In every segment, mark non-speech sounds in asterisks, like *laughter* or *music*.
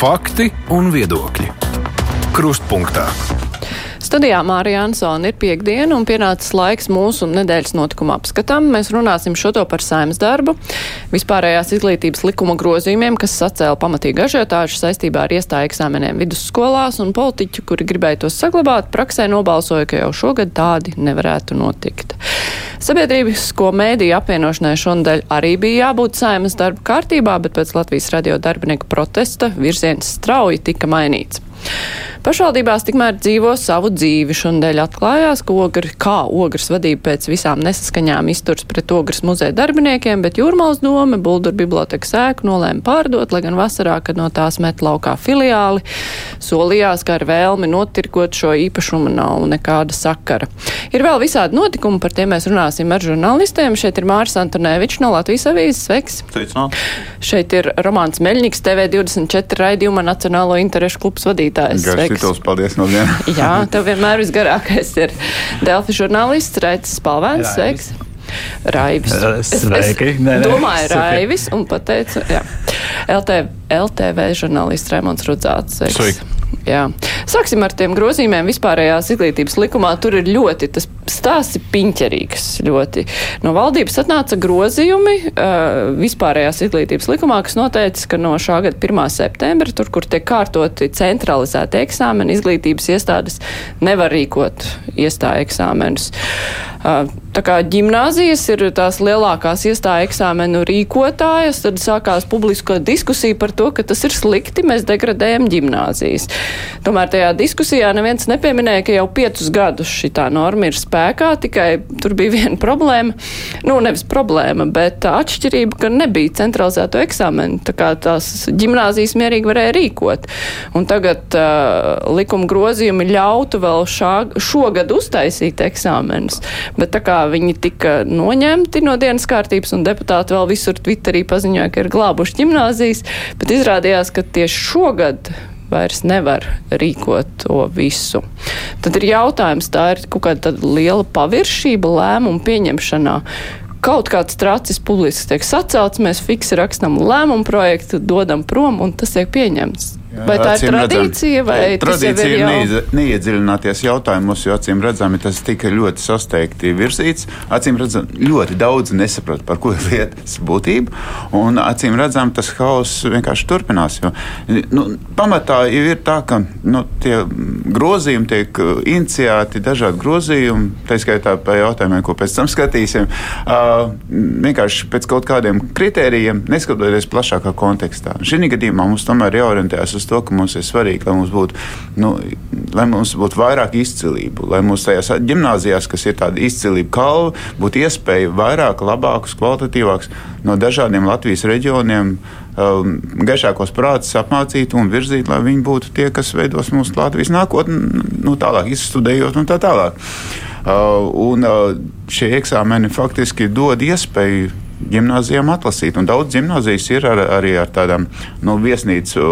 Fakti un viedokļi. Krustpunktā. Studijā Mārija Ansona ir piekdiena un pienācis laiks mūsu nedēļas notikuma apskatam. Mēs runāsim šoto par saimnes darbu, vispārējās izglītības likuma grozījumiem, kas sacēla pamatīgu ažiotāžu saistībā ar iestāju eksāmeniem vidusskolās un politiķu, kuri gribēja tos saglabāt, praksē nobalsoja, ka jau šogad tādi nevarētu notikt. Sabiedrībisko mēdīju apvienošanai šonadēļ arī bija jābūt saimnes darba kārtībā, bet pēc Latvijas radio darbinieku protesta virziens strauji tika mainīts. Pašvaldībās tikmēr dzīvo savu dzīvi. Šonadēļ atklājās, ka ogri, kā ogres vadība pēc visām nesaskaņām izturs pret ogres muzeja darbiniekiem, bet Jūrmals doma Buldur bibliotekas ēku nolēma pārdot, lai gan vasarā, kad no tās met laukā filiāli, solījās, ka ar vēlmi notirkot šo īpašumu nav nekāda sakara. Ir vēl visādi notikumi, par tiem mēs runāsim ar žurnālistiem. Šeit ir Māris Antonēvičs no Latvijas avīzes. Sveiks! Sveicināt. Šeit ir Romāns Meļņiks, TV24 raidījuma Nacionālo interešu klubs vadītājs. Garš tituls, paldies no viena. *laughs* Jā, tev vienmēr visgarākais ir Delfi žurnālists Raicis Palvēns. Sveiks! Raivis. Sveiki. Es, es domāju, Raivis un pateicu, jā. LT, LTV žurnālists Raimons Rudzāts. Sveiks. Sveiki. Jā. Sāksim ar tiem grozījumiem vispārējās izglītības likumā. Tur ir ļoti tas stāsts piņķerīgs. Ļoti. No valdības atnāca grozījumi uh, vispārējās izglītības likumā, kas noteica, ka no šā gada 1. septembra, tur, kur tiek kārtoti centralizēti eksāmeni, izglītības iestādes nevar rīkot iestāju eksāmenus. Uh, tā kā ģimnāzijas ir tās lielākās iestāju eksāmenu rīkotājas, tad sākās publiska diskusija par to, ka tas ir slikti, mēs degradējam ģimnāzijas. Tomēr tajā diskusijā neviens nepieminēja, ka jau piecus gadus šī norma ir spēkā, tikai tur bija viena problēma, nu nevis problēma, bet atšķirība, ka nebija centralizēto eksāmenu, tā kā tās ģimnāzijas mierīgi varēja rīkot. Un tagad uh, likuma grozījumi ļautu vēl šā, šogad uztaisīt eksāmenus, bet tā kā viņi tika noņemti no dienas kārtības un deputāti vēl visur Twitterī paziņoja, ka ir glābuši ģimnāzijas, bet izrādījās, ka tieši šogad vairs nevar rīkot to visu. Tad ir jautājums, tā ir kaut kāda liela paviršība lēmumu pieņemšanā. Kaut kāds tracis publiski tiek sacelts, mēs fiksi rakstam lēmumu projektu, dodam prom un tas tiek pieņemts. Jā, vai tā ir tradīcija, vai tradīcija ir jau... neiedziļināties jautājumos, jo acīm redzami tas tika ļoti sasteigti virzīts. Acīm redzami ļoti daudz nesaprot, par ko ir lietas būtība, un acīm redzami tas hauss vienkārši turpinās. Jo, nu, pamatā jau ir tā, ka nu, tie grozījumi tiek iniciēti, dažādi grozījumi, tā skaitā par jautājumiem, ko pēc tam skatīsim, uh, vienkārši pēc kaut kādiem kritērijiem, neskatoties plašākā kontekstā. Šī gadījumā mums tomēr jāorientējas uz to, ka mums ir svarīgi, lai mums būtu, nu, lai mums būtu vairāk izcilību, lai mums tajās gimnājās, kas ir tāda izcilība kalva, būtu iespēja vairāk, labākus, kvalitatīvākus no dažādiem Latvijas reģioniem. Um, gaišākos prātus apmācīt un virzīt, lai viņi būtu tie, kas veidos mūsu Latvijas nākotni, nu, tālāk izstudējot un tā tālāk. Uh, un uh, šie eksāmeni faktiski dod iespēju gimnājām atlasīt. Un daudz gimnāzijas ir ar, arī ar tādām nu, viesnīcu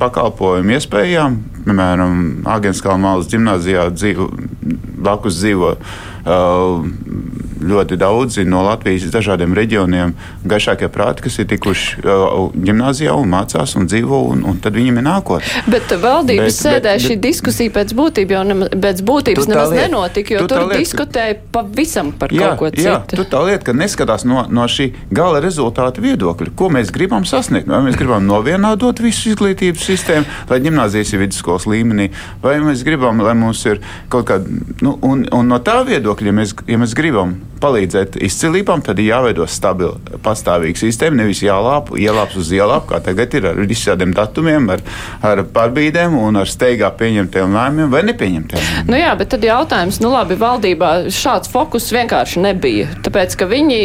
pakalpojumu iespējām. Piemēram, Agenskalna malas gimnājā dzīvo, blakus dzīvo. Uh, ļoti daudzi no Latvijas dažādiem reģioniem gaišākie prāti, kas ir tikuši uh, gimnājā un mācās un dzīvo, un, un tad viņiem ir nākotne. Bet valdības bet, sēdē bet, šī bet, diskusija pēc būtības jau nema, pēc būtības nemaz lieta, nenotika, jo tur lieta, diskutēja pavisam par jā, kaut ko citu. Jā, tur tā lieta, ka neskatās no, no šī gala rezultātu viedokļa, ko mēs gribam sasniegt. Vai mēs gribam novienādot visu izglītības sistēmu, lai gimnāzijas ir vidusskolas līmenī, vai mēs gribam, lai mums ir kaut kāda, nu, un, un no tā viedokļa, ja mēs, ja mēs gribam palīdzēt izcilībām, tad ir jāveido stabila, pastāvīga sistēma. Nevis jālāp, ielāps uz ielāpu, kā tagad ir ar visādiem datumiem, ar, ar pārbīdēm un ar steigā pieņemtiem lēmumiem vai nepieņemtiem. Nu jā, bet tad jautājums, nu labi, valdībā šāds fokus vienkārši nebija. Tāpēc, ka viņi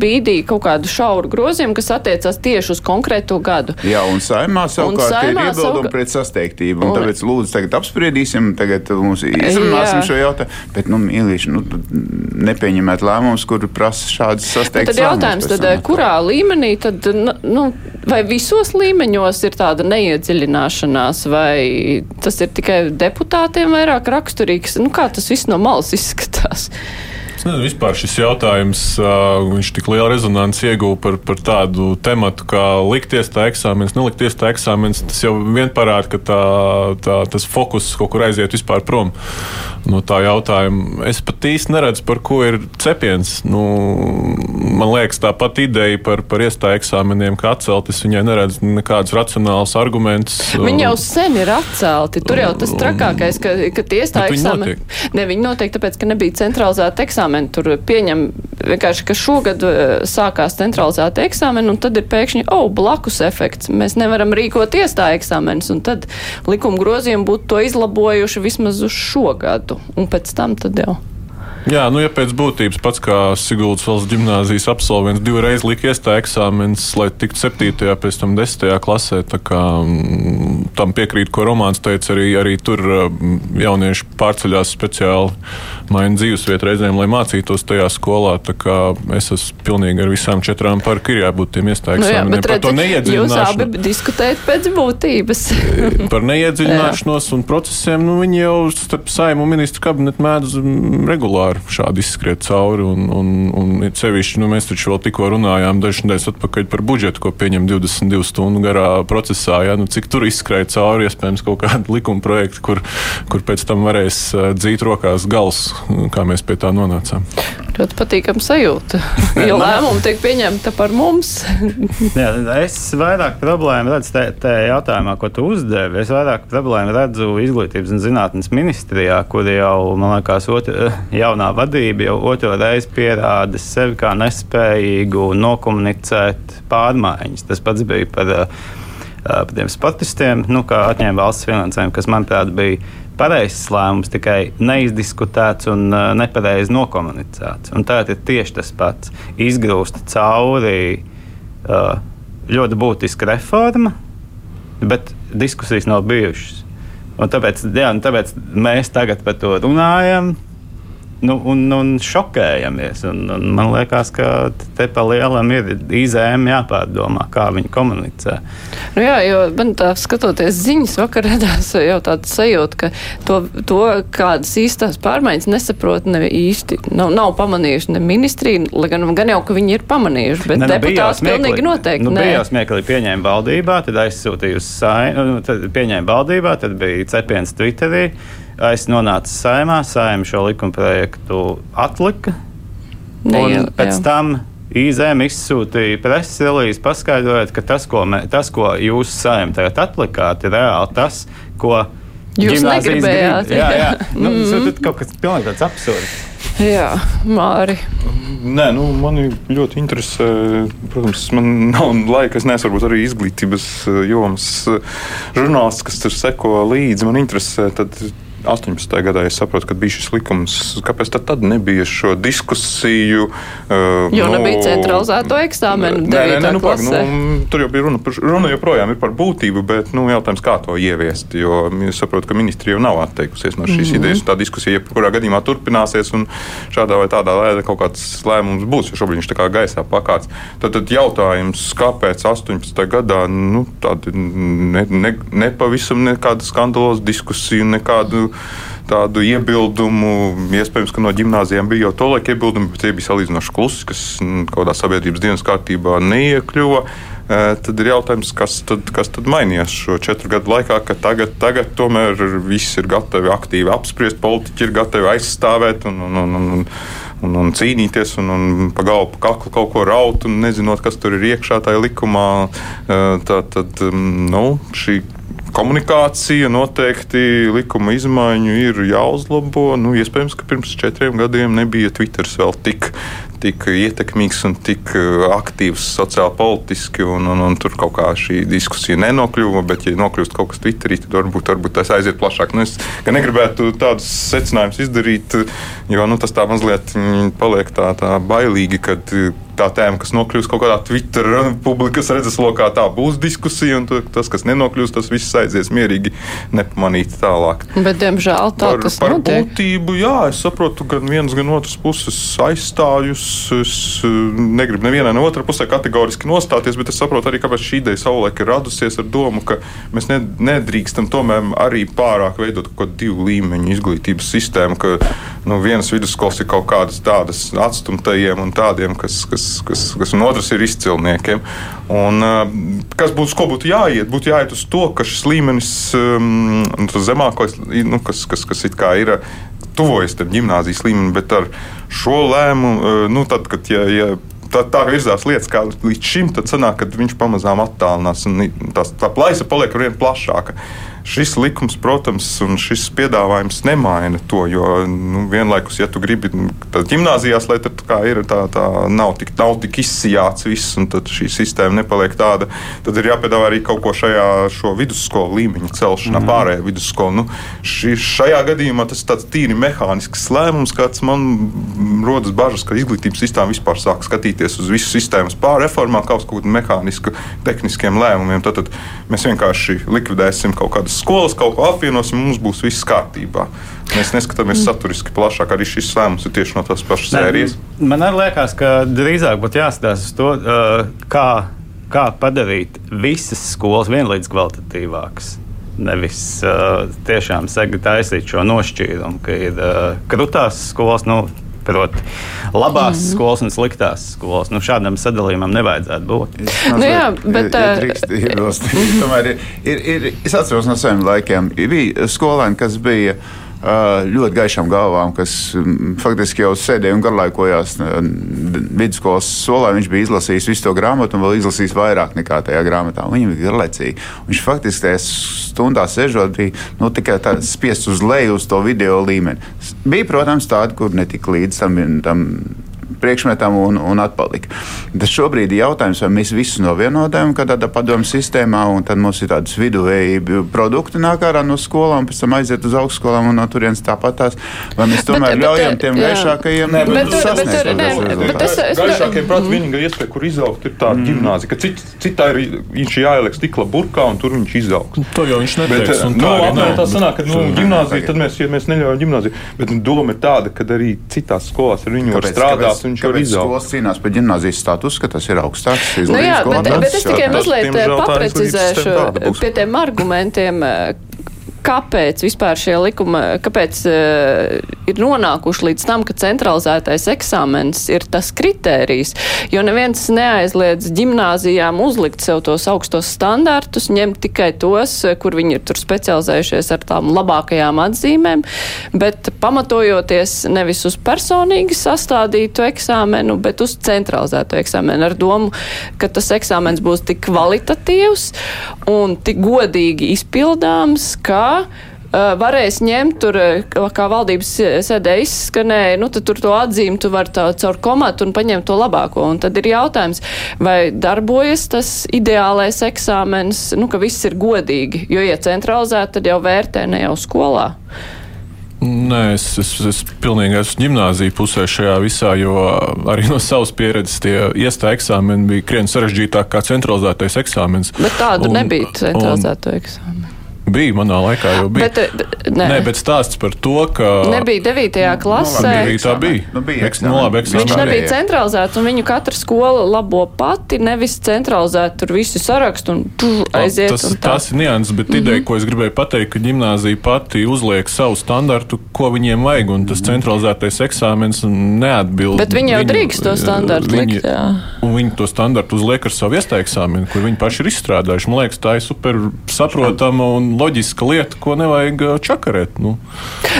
bīdīja kaut kādu šauru grozījumu, kas attiecās tieši uz konkrēto gadu. Jā, un saimā savukārt un saimā, ir iebildumi savukārt... pret sasteigtību. Un, un tāpēc lūdzu tagad apspriedīsim, tagad mums izrunāsim jā. šo jautājumu. Bet, nu, mīlīši, nu, nepieņemēt lēmumu lēmums, kur prasa šādas sasteigtas. Tad jautājums, tad, kurā līmenī, tad, nu, vai visos līmeņos ir tāda neiedziļināšanās, vai tas ir tikai deputātiem vairāk raksturīgs? Nu, kā tas viss no malas izskatās? Nezinu, vispār šis jautājums, viņš tik lielu rezonanci ieguva par, par tādu tematu, kā likties tā eksāmenis, nelikties tā eksāmenis. Tas jau vien parāda, ka tā, tā, tas fokus kaut kur aiziet vispār prom no tā jautājuma. Es pat īsti neredzu, par ko ir cepiens. Nu, man liekas, tā pati ideja par, par iestāju eksāmeniem, kā atcelt, es viņai neredzu nekādus racionālus argumentus. Viņi jau sen ir atcelti. Tur jau tas trakākais, ka, ka tie iestāja eksāmeni. Ne, viņi notiek tāpēc, ka nebija centralizēta eksāmena. Tur pieņem vienkārši, ka šogad eh, sākās centralizēta eksāmena, un tad ir pēkšņi, oh, blakus efekts. Mēs nevaram rīkot iestāju eksāmenus, un tad likuma grozījumi būtu to izlabojuši vismaz uz šo gadu, un pēc tam tad jau. Jā, nu, ja pēc būtības pats kā Siguldas valsts gimnāzijas absolvents divreiz lika iestāja eksāmenis, lai tiktu 7. pēc tam 10. klasē, kā mm, tam piekrīt, ko Romāns teica, arī, arī tur mm, jaunieši pārceļās speciāli maina dzīvesvietu reizēm, lai mācītos tajā skolā. Es esmu pilnīgi ar visām četrām par, ka ir jābūt tiem iestāja eksāmeniem. Nu, jā, par to neiedziļināšanos. Jūs abi diskutējat pēc būtības. *laughs* par neiedziļināšanos un procesiem, nu, viņi jau starp saimu ministru kabinetu mēdz mm, regulāri šādi izskriet cauri. Un, un, un sevišķi, nu, mēs taču vēl tikko runājām dažas nedēļas atpakaļ par budžetu, ko pieņem 22 stundu garā procesā. Ja? Nu, cik tur izskrēja cauri, iespējams, kaut kāda likuma projekta, kur, kur pēc tam varēs dzīt rokās gals, kā mēs pie tā nonācām. Ļoti patīkama sajūta. *laughs* Jo lēmumi tiek pieņemti par mums. *laughs* Jā, es vairāk problēmu redzu tajā jautājumā, ko tu uzdevi. Es vairāk problēmu redzu izglītības un zinātnes ministrijā, kur jau, man liekas, otra, jaunā jaunā vadība jau otro reizi pierāda sevi kā nespējīgu nokomunicēt pārmaiņas. Tas pats bija par, eh, par tiem sportistiem, nu, kā atņēma valsts finansējumu, kas, manuprāt, bija pareizs lēmums, tikai neizdiskutēts un nepareizi nokomunicēts. Un tā ir tieši tas pats. Izgrūst cauri ļoti būtiska reforma, bet diskusijas nav bijušas. Un tāpēc, jā, un tāpēc mēs tagad par to runājam nu, un, un šokējamies. Un, un man liekas, ka te pa lielam ir izēm jāpārdomā, kā viņi komunicē. Nu jā, jo man tā skatoties ziņas vakar radās jau tāds sajūta, ka to, to kādas īstās pārmaiņas nesaprot ne īsti, nav, nav pamanījuši ne ministrija, lai gan, gan jau, ka viņi ir pamanījuši, bet ne, nu, deputāts pilnīgi noteikti. Nu, bija jau smieklīgi pieņēma valdībā, tad aizsūtīja uz saimnu, nu, tad pieņēma valdībā, tad bija cepiens Twitterī. Es nonācu saimā, saimā šo likuma projektu atlika. Un pēc jā. tam IZM izsūtīja preses relīzi, paskaidrojot, ka tas, ko, mē, tas, ko jūs saimā tagad atlikāt, ir reāli tas, ko jūs negribējāt. Grib. Jā, jā. Nu, mm -hmm. Tas ir kaut kas pilnīgi tāds absurds. Jā, Māri. Nē, nu, man ļoti interesē. Protams, man nav laika. Es neesmu varbūt arī izglītības jomas žurnālists, kas tur seko līdzi. Man interesē tad 18. gadā es saprotu, ka bija šis likums. Kāpēc tad, tad nebija šo diskusiju? Uh, jo nu, nebija centralizēto eksāmenu. Nē, nē, nē, nu, pak, nu, tur jau bija runa, runa joprojām ir par būtību, bet nu, jautājums, kā to ieviest. Jo es saprotu, ka ministrija jau nav atteikusies no šīs mm -hmm. idejas. Tā diskusija jebkurā gadījumā turpināsies un šādā vai tādā veidā kaut kāds lēmums būs, jo šobrīd viņš tā kā gaisā pakāts. Tad, tad jautājums, kāpēc 18. gadā nu, tāda ne, ne, nepavisam nekāda skandaloza diskusija, nekādu tādu iebildumu. Iespējams, ka no gimnājiem bija jau tolaik iebildumi, bet tie bija salīdzinoši klusi, kas mm, kaut kādā sabiedrības dienas kārtībā neiekļuva. Tad ir jautājums, kas tad, kas tad mainījās šo četru gadu laikā, ka tagad, tagad tomēr viss ir gatavi aktīvi apspriest, politiķi ir gatavi aizstāvēt un, un, un, un, un, un cīnīties un, un pa galvu, pa kaklu kaut ko raut un nezinot, kas tur ir iekšā tajā likumā. Tā tad mm, nu, šī komunikācija noteikti likuma izmaiņu ir jāuzlabo. Nu, iespējams, ka pirms četriem gadiem nebija Twitter vēl tik, tik ietekmīgs un tik uh, aktīvs sociāli politiski, un, un, un tur kaut kā šī diskusija nenokļuva. Bet, ja nokļūst kaut kas Twitterī, tad varbūt, varbūt tas aiziet plašāk. Nu, es negribētu tādus secinājumus izdarīt, jo nu, tas tā mazliet mm, paliek tā, tā bailīgi, kad tā tēma, kas nokļūst kaut kādā Twitter publikas redzeslokā, tā būs diskusija, un tas, kas nenokļūst, tas viss aizies mierīgi, nepamanīt tālāk. Bet, diemžēl, tā par, tas par notiek. būtību, jā, es saprotu, gan viens, gan otrs puses aizstājus. Es negribu nevienā ne otrā pusē kategoriski nostāties, bet es saprotu arī, kāpēc šī ideja savulaik ir radusies ar domu, ka mēs nedrīkstam tomēr arī pārāk veidot kaut kādu divu līmeņu izglītības sistēmu, ka nu, vienas vidusskolas ir kaut kādas tādas atstumtajiem un tādiem, kas, kas, kas, kas un otras ir izcilniekiem. Un, kas būtu, ko būtu jāiet? Būtu jāiet uz to, ka šis līmenis, um, zemākais, nu, kas, kas, kas ir tuvojas gimnāzijas līmenim, bet ar šo lēmumu, nu, tad, kad ja, ja tā, tā virzās lietas kā līdz šim, tad sanāk, ka viņš pamazām attālinās un tās, tā plaisa paliek ar vien plašāka. Šis likums, protams, un šis piedāvājums nemaina to, jo nu, vienlaikus, ja tu gribi tādā gimnājās, lai tā ir, tā, tā nav tik, nav tik izsijāts viss, un tad šī sistēma nepaliek tāda, tad ir jāpiedāvā arī kaut ko šajā vidusskolu līmeņa celšanā, mm. pārējā vidusskolu. Nu, ši, šajā gadījumā tas ir tāds tīri mehānisks lēmums, kāds man rodas bažas, ka izglītības sistēma vispār sāk skatīties uz visu sistēmas pārreformā, kaut kādu mehānisku, tehniskiem lēmumiem. Tad, tad mēs vienkārši likvidēsim kaut kādas skolas kaut ko apvienosim, mums būs viss kārtībā. Mēs neskatāmies mm. saturiski plašāk, arī šis lēmums ir tieši no tās pašas sērijas. Man arī liekas, ka drīzāk būtu jāskatās uz to, kā, kā padarīt visas skolas vienlīdz kvalitatīvākas. Nevis uh, tiešām taisīt šo nošķīrumu, ka ir uh, krutās skolas, nu, Proti, labās mm -hmm. skolas un sliktās skolas. Nu, šādam sadalījumam nevajadzētu būt. Nu, jā, bet, ja, ja drīkst, *laughs* tomēr ir, ir, ir, es atceros no saviem laikiem, bija skolēni, kas bija ļoti gaišām galvām, kas faktiski jau sēdēja un garlaikojās vidusskolas solā. Viņš bija izlasījis visu to grāmatu un vēl izlasījis vairāk nekā tajā grāmatā. Viņam bija garlaicīgi. Viņš faktiski tajā stundā sežot, bija nu, tikai spiests uz leju uz to video līmeni. Bija, protams, tādi, kur netika līdz tam. tam priekšmetam un, un atpalika. Tas šobrīd ir jautājums, vai mēs visus novienojam kādā padomu sistēmā, un tad mums ir tādas viduvēji produkti nāk ārā no skolām, pēc tam aiziet uz augstskolām un no turienes tāpat tās. Vai mēs tomēr bet, ļaujam tiem jā. gaišākajiem bet, sasniegt bet, bet mm. vienīgā iespēja, kur izaugt, ir tā mm. ģimnāzija, ka cit, citā ir viņš jāieliek stikla burkā un tur viņš izaugs. Nu, to jau viņš neteiks. Bet, nu, tā, tā sanāk, ka nu, ģimnāzija, tad mēs, ja mēs neļaujam ģimnāziju, bet doma ir tāda, ka arī citās skolās ar viņu var strādāt viņš var izaugt. Skolas cīnās par gimnāzijas statusu, ka tas ir augstāks. Nu jā, bet, bet es tikai mazliet paprecizēšu pie tiem argumentiem, kāpēc vispār šie likumi, kāpēc uh, ir nonākuši līdz tam, ka centralizētais eksāmens ir tas kritērijs, jo neviens neaizliedz ģimnāzijām uzlikt sev tos augstos standartus, ņemt tikai tos, kur viņi ir tur specializējušies ar tām labākajām atzīmēm, bet pamatojoties nevis uz personīgi sastādītu eksāmenu, bet uz centralizēto eksāmenu ar domu, ka tas eksāmens būs tik kvalitatīvs un tik godīgi izpildāms, ka uh, varēs ņemt tur, kā valdības sēdē izskanēja, nu, tad tur to atzīmi tu vari tā, caur komatu un paņemt to labāko. Un tad ir jautājums, vai darbojas tas ideālais eksāmens, nu, ka viss ir godīgi, jo, ja centralizēt, tad jau vērtē ne jau skolā. Nē, es, es, es pilnīgi esmu gimnāzija pusē šajā visā, jo arī no savas pieredzes tie iestāja eksāmeni bija krietni sarežģītāk kā centralizētais eksāmens. Bet tādu un, nebija centralizēto eksāmenu. Bija manā laikā, jau bija. Bet, bet, nē. nē, bet stāsts par to, ka. Nebija 9. klasē. Nu, labi, tā bija. Nu, bija Eks, nu, labi, Viņš nebija centralizēts, un viņu katra skola labo pati, nevis centralizēt tur visu sarakstu un tuž, aiziet. Tas, un tā. tas ir nianses, bet mm -hmm. ideja, ko es gribēju pateikt, ka ģimnāzija pati uzliek savu standartu, ko viņiem vajag, un tas centralizētais eksāmens neatbild. Bet viņi jau viņu, drīkst to standartu viņi, likt, jā. Un viņi to standartu uzliek ar savu iestāju eksāmenu, kur viņi paši ir izstrādājuši. Man liekas, tā ir super saprotama un loģiska lieta, ko nevajag uh, čakarēt. Nu.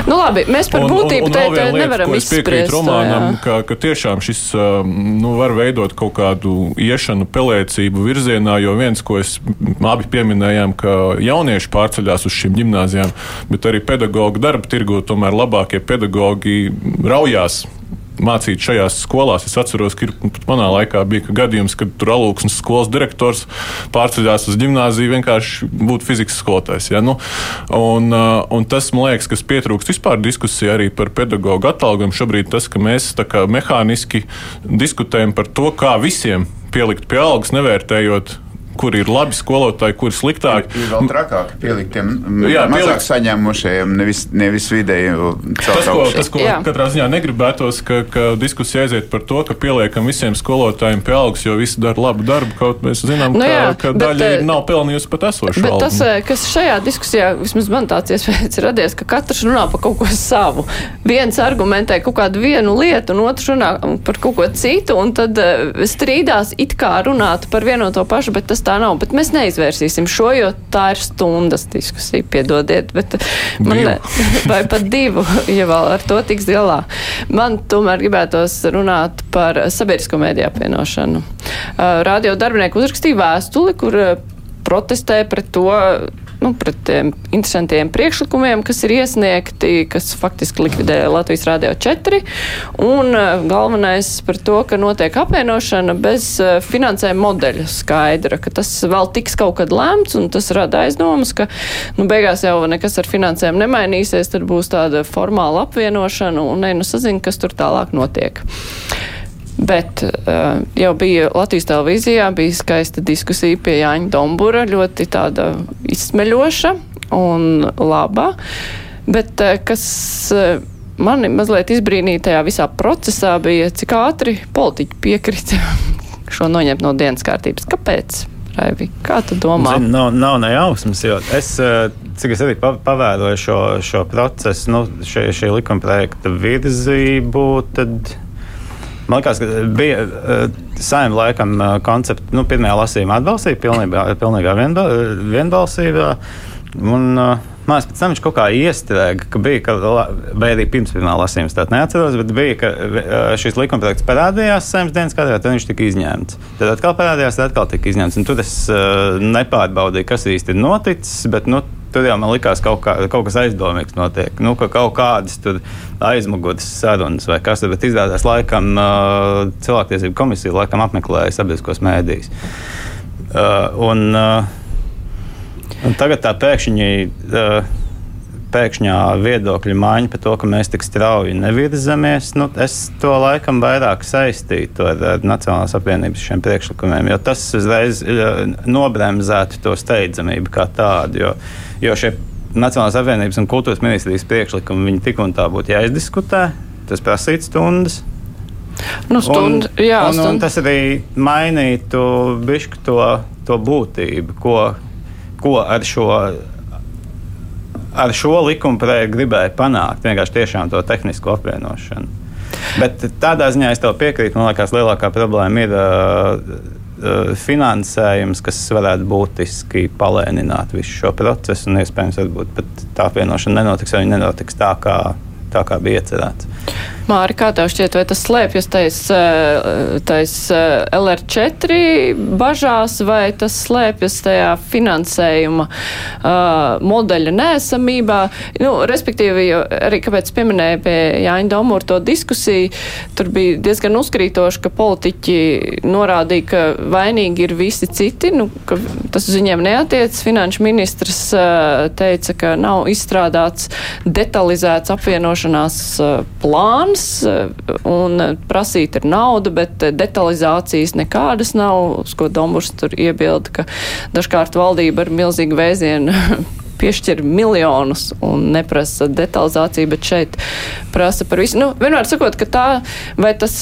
Nu, labi, mēs par būtību un te nevaram lieta, izspriest. Romānam, ka, ka tiešām šis um, nu, var veidot kaut kādu iešanu pelēcību virzienā, jo viens, ko es abi pieminējām, ka jaunieši pārceļās uz šīm gimnāzijām, bet arī pedagoģu darba tirgu tomēr labākie pedagoģi raujās mācīt šajās skolās. Es atceros, ka manā laikā bija gadījums, kad tur alūksnes skolas direktors pārceļās uz gimnāziju vienkārši būt fizikas skolotājs. Ja? Nu, un, uh, un tas, man liekas, kas pietrūkst vispār diskusijā arī par pedagoģu atalgojumu šobrīd, tas, ka mēs kā mehāniski diskutējam par to, kā visiem pielikt pie algas, nevērtējot kur ir labi skolotāji, kur ir sliktāki. Ir vēl trakāk pielikt tiem Jā, mazāk pielikt- saņēmušajiem, nevis, nevis vidēji. Tas, ko, tas, ko Jā. katrā ziņā negribētos, ka, ka diskusija aiziet par to, ka pieliekam visiem skolotājiem pie algas, jo visi dara labu darbu. Kaut mēs zinām, Nu ka, jā, ka bet, daļa eh, ir nav pelnījusi pat esošu Bet algu. tas, eh, kas šajā diskusijā, vismaz man tāds iespējas ir *laughs* radies, ka katrs runā par kaut ko savu. Viens argumentē kaut kādu vienu lietu, un otrs runā par kaut ko citu, un tad eh, strīdās it kā runāt par vienu un to pašu, bet tas tā nav. Bet mēs neizvērsīsim šo, jo tā ir stundas diskusija, piedodiet, bet man, Divu. *laughs* vai pat divu, ja vēl ar to tiks galā. Man tomēr gribētos runāt par sabiedrisko mēdīju apvienošanu. Radio darbinieku uzrakstīja vēstuli, kur protestē pret to, nu, pret tiem interesantiem priekšlikumiem, kas ir iesniegti, kas faktiski likvidē Latvijas Rādio 4. Un uh, galvenais par to, ka notiek apvienošana bez uh, finansējuma modeļa skaidra, ka tas vēl tiks kaut kad lēmts, un tas rada aizdomas, ka, nu, beigās jau nekas ar finansējumu nemainīsies, tad būs tāda formāla apvienošana, un ne, nu, sazina, kas tur tālāk notiek. Bet uh, jau bija Latvijas televīzijā, bija skaista diskusija pie Jāņa Dombura, ļoti tāda izsmeļoša un laba. Bet uh, kas uh, mani mazliet izbrīnīja tajā visā procesā, bija, cik ātri politiķi piekrita *laughs* šo noņemt no dienas kārtības. Kāpēc? Raivi, kā tu domā? Zin, nav, nav nejausmas, jo es, cik es arī pa- pavēroju šo, šo procesu, nu, šī, šī likuma projekta virzību, tad man liekas, ka bija saimnieks laikam eh, konceptu, nu, pirmajā lasījumā atbalstīja pilnībā, pilnīgā vienba, vienbalsībā. Un, uh, Liekas, pēc tam viņš kaut kā iestrēga, ka bija, ka, vai arī pirms pirmā lasījuma, tā neatceros, bet bija, ka uh, šis likumprojekts parādījās saimnes dienas kārtībā, tad viņš tika izņemts. Tad atkal parādījās, tad atkal tika izņemts. Un tur es uh, nepārbaudīju, kas īsti ir noticis, bet nu, tur jau man likās, ka kaut, kā, kaut kas aizdomīgs notiek. Nu, ka kaut kādas tur aizmugures sarunas vai kas, bet izrādās laikam uh, cilvēktiesību komisija laikam apmeklēja sabiedriskos mēdījus. Uh, un, uh, Un tagad tā pēkšņi, uh, pēkšņā viedokļa maiņa par to, ka mēs tik strauji nevirzamies, nu, es to laikam vairāk saistītu ar, ar Nacionālās apvienības šiem priekšlikumiem, jo tas uzreiz uh, nobremzētu to steidzamību kā tādu. Jo, jo šie Nacionālās apvienības un kultūras ministrijas priekšlikumi viņi tik un tā būtu jāizdiskutē, tas prasītu stundas. Nu, stund, un, jā, un, un stund. tas arī mainītu bišku to, to būtību, ko, ko ar šo. Ar šo likuma projektu gribēja panākt vienkārši tiešām to tehnisko apvienošanu. Bet tādā ziņā es tev piekrītu. Man liekas, lielākā problēma ir uh, finansējums, kas varētu būtiski palēnināt visu šo procesu. Un iespējams, pat tā apvienošana nenotiks, vai nenotiks tā, kā, tā kā bija iecerēts. Māri, kā tev šķiet, vai tas slēpjas tais, eh, tais eh, LR4 bažās, vai tas slēpjas tajā finansējuma uh, modeļa nēsamībā? Nu, respektīvi, arī kāpēc pieminēja pie Jāņa Domūra to diskusiju, tur bija diezgan uzkrītoši, ka politiķi norādīja, ka vainīgi ir visi citi, nu, ka tas uz viņiem neatiec. Finanšu ministrs uh, teica, ka nav izstrādāts detalizēts apvienošanās uh, plāns uh, un uh, prasīt ir nauda, bet detalizācijas nekādas nav, uz ko Domburs tur iebilda, ka dažkārt valdība ar milzīgu vēzienu piešķir miljonus un neprasa detalizāciju, bet šeit prasa par visu. Nu, vienmēr sakot, ka tā, vai tas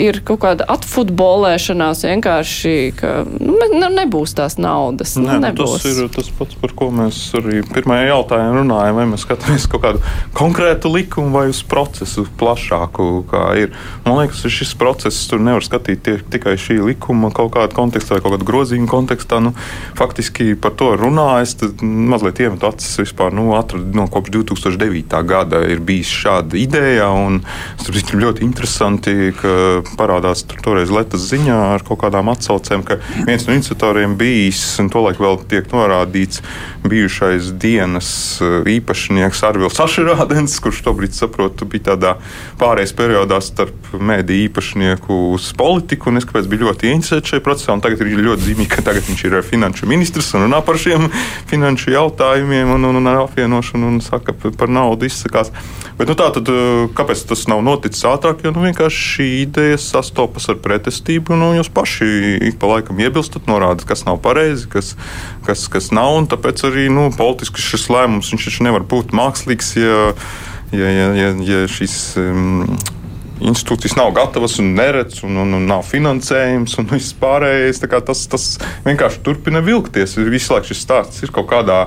ir kaut kāda atfutbolēšanās vienkārši, ka nu, ne- nebūs tās naudas. Nē, nu, nu, nebūs. tas ir tas pats, par ko mēs arī pirmajā jautājumā runājam. Vai mēs skatāmies kaut kādu konkrētu likumu vai uz procesu plašāku, kā ir. Man liekas, ka šis process tur nevar skatīt tie, tikai šī likuma kaut kādā kontekstā vai kaut kāda grozījuma kontekstā. Nu, faktiski par to runājot, tad mazliet iemetu acis vispār. Nu, atradu, no kopš 2009. gada ir bijis šāda ideja, un ir ļoti interesanti, ka parādās tur toreiz Latvijas ziņā ar kaut kādām atsaucēm, ka viens no iniciatoriem bijis, un tolaik vēl tiek norādīts, bijušais dienas eh, īpašnieks Arvils Sašerādens, kurš tobrīd, saprotu, bija tādā pārējais periodā starp mēdī īpašnieku uz politiku, un es kāpēc biju ļoti interesēts šajā procesā, un tagad ir ļoti zīmīgi, ka tagad viņš ir finanšu ministrs un runā par šiem finanšu jautājumiem. Uzņēmumiem un, un, un apvienošanu un saka, par naudu izsakās. Bet, nu, tā tad, kāpēc tas nav noticis ātrāk? Jo nu, vienkārši šī ideja sastopas ar pretestību. Nu, jūs paši ik pa laikam iebilstat, norādat, kas nav pareizi, kas, kas, kas nav. Tāpēc arī nu, politiski šis lēmums nevar būt mākslīgs, ja, ja, ja, ja, ja šīs. Um, institūcijas nav gatavas un neredz, un, un, un nav finansējums, un viss pārējais. Tas, tas vienkārši turpina vilkties. Visu laiku šis stāsts ir kaut kādā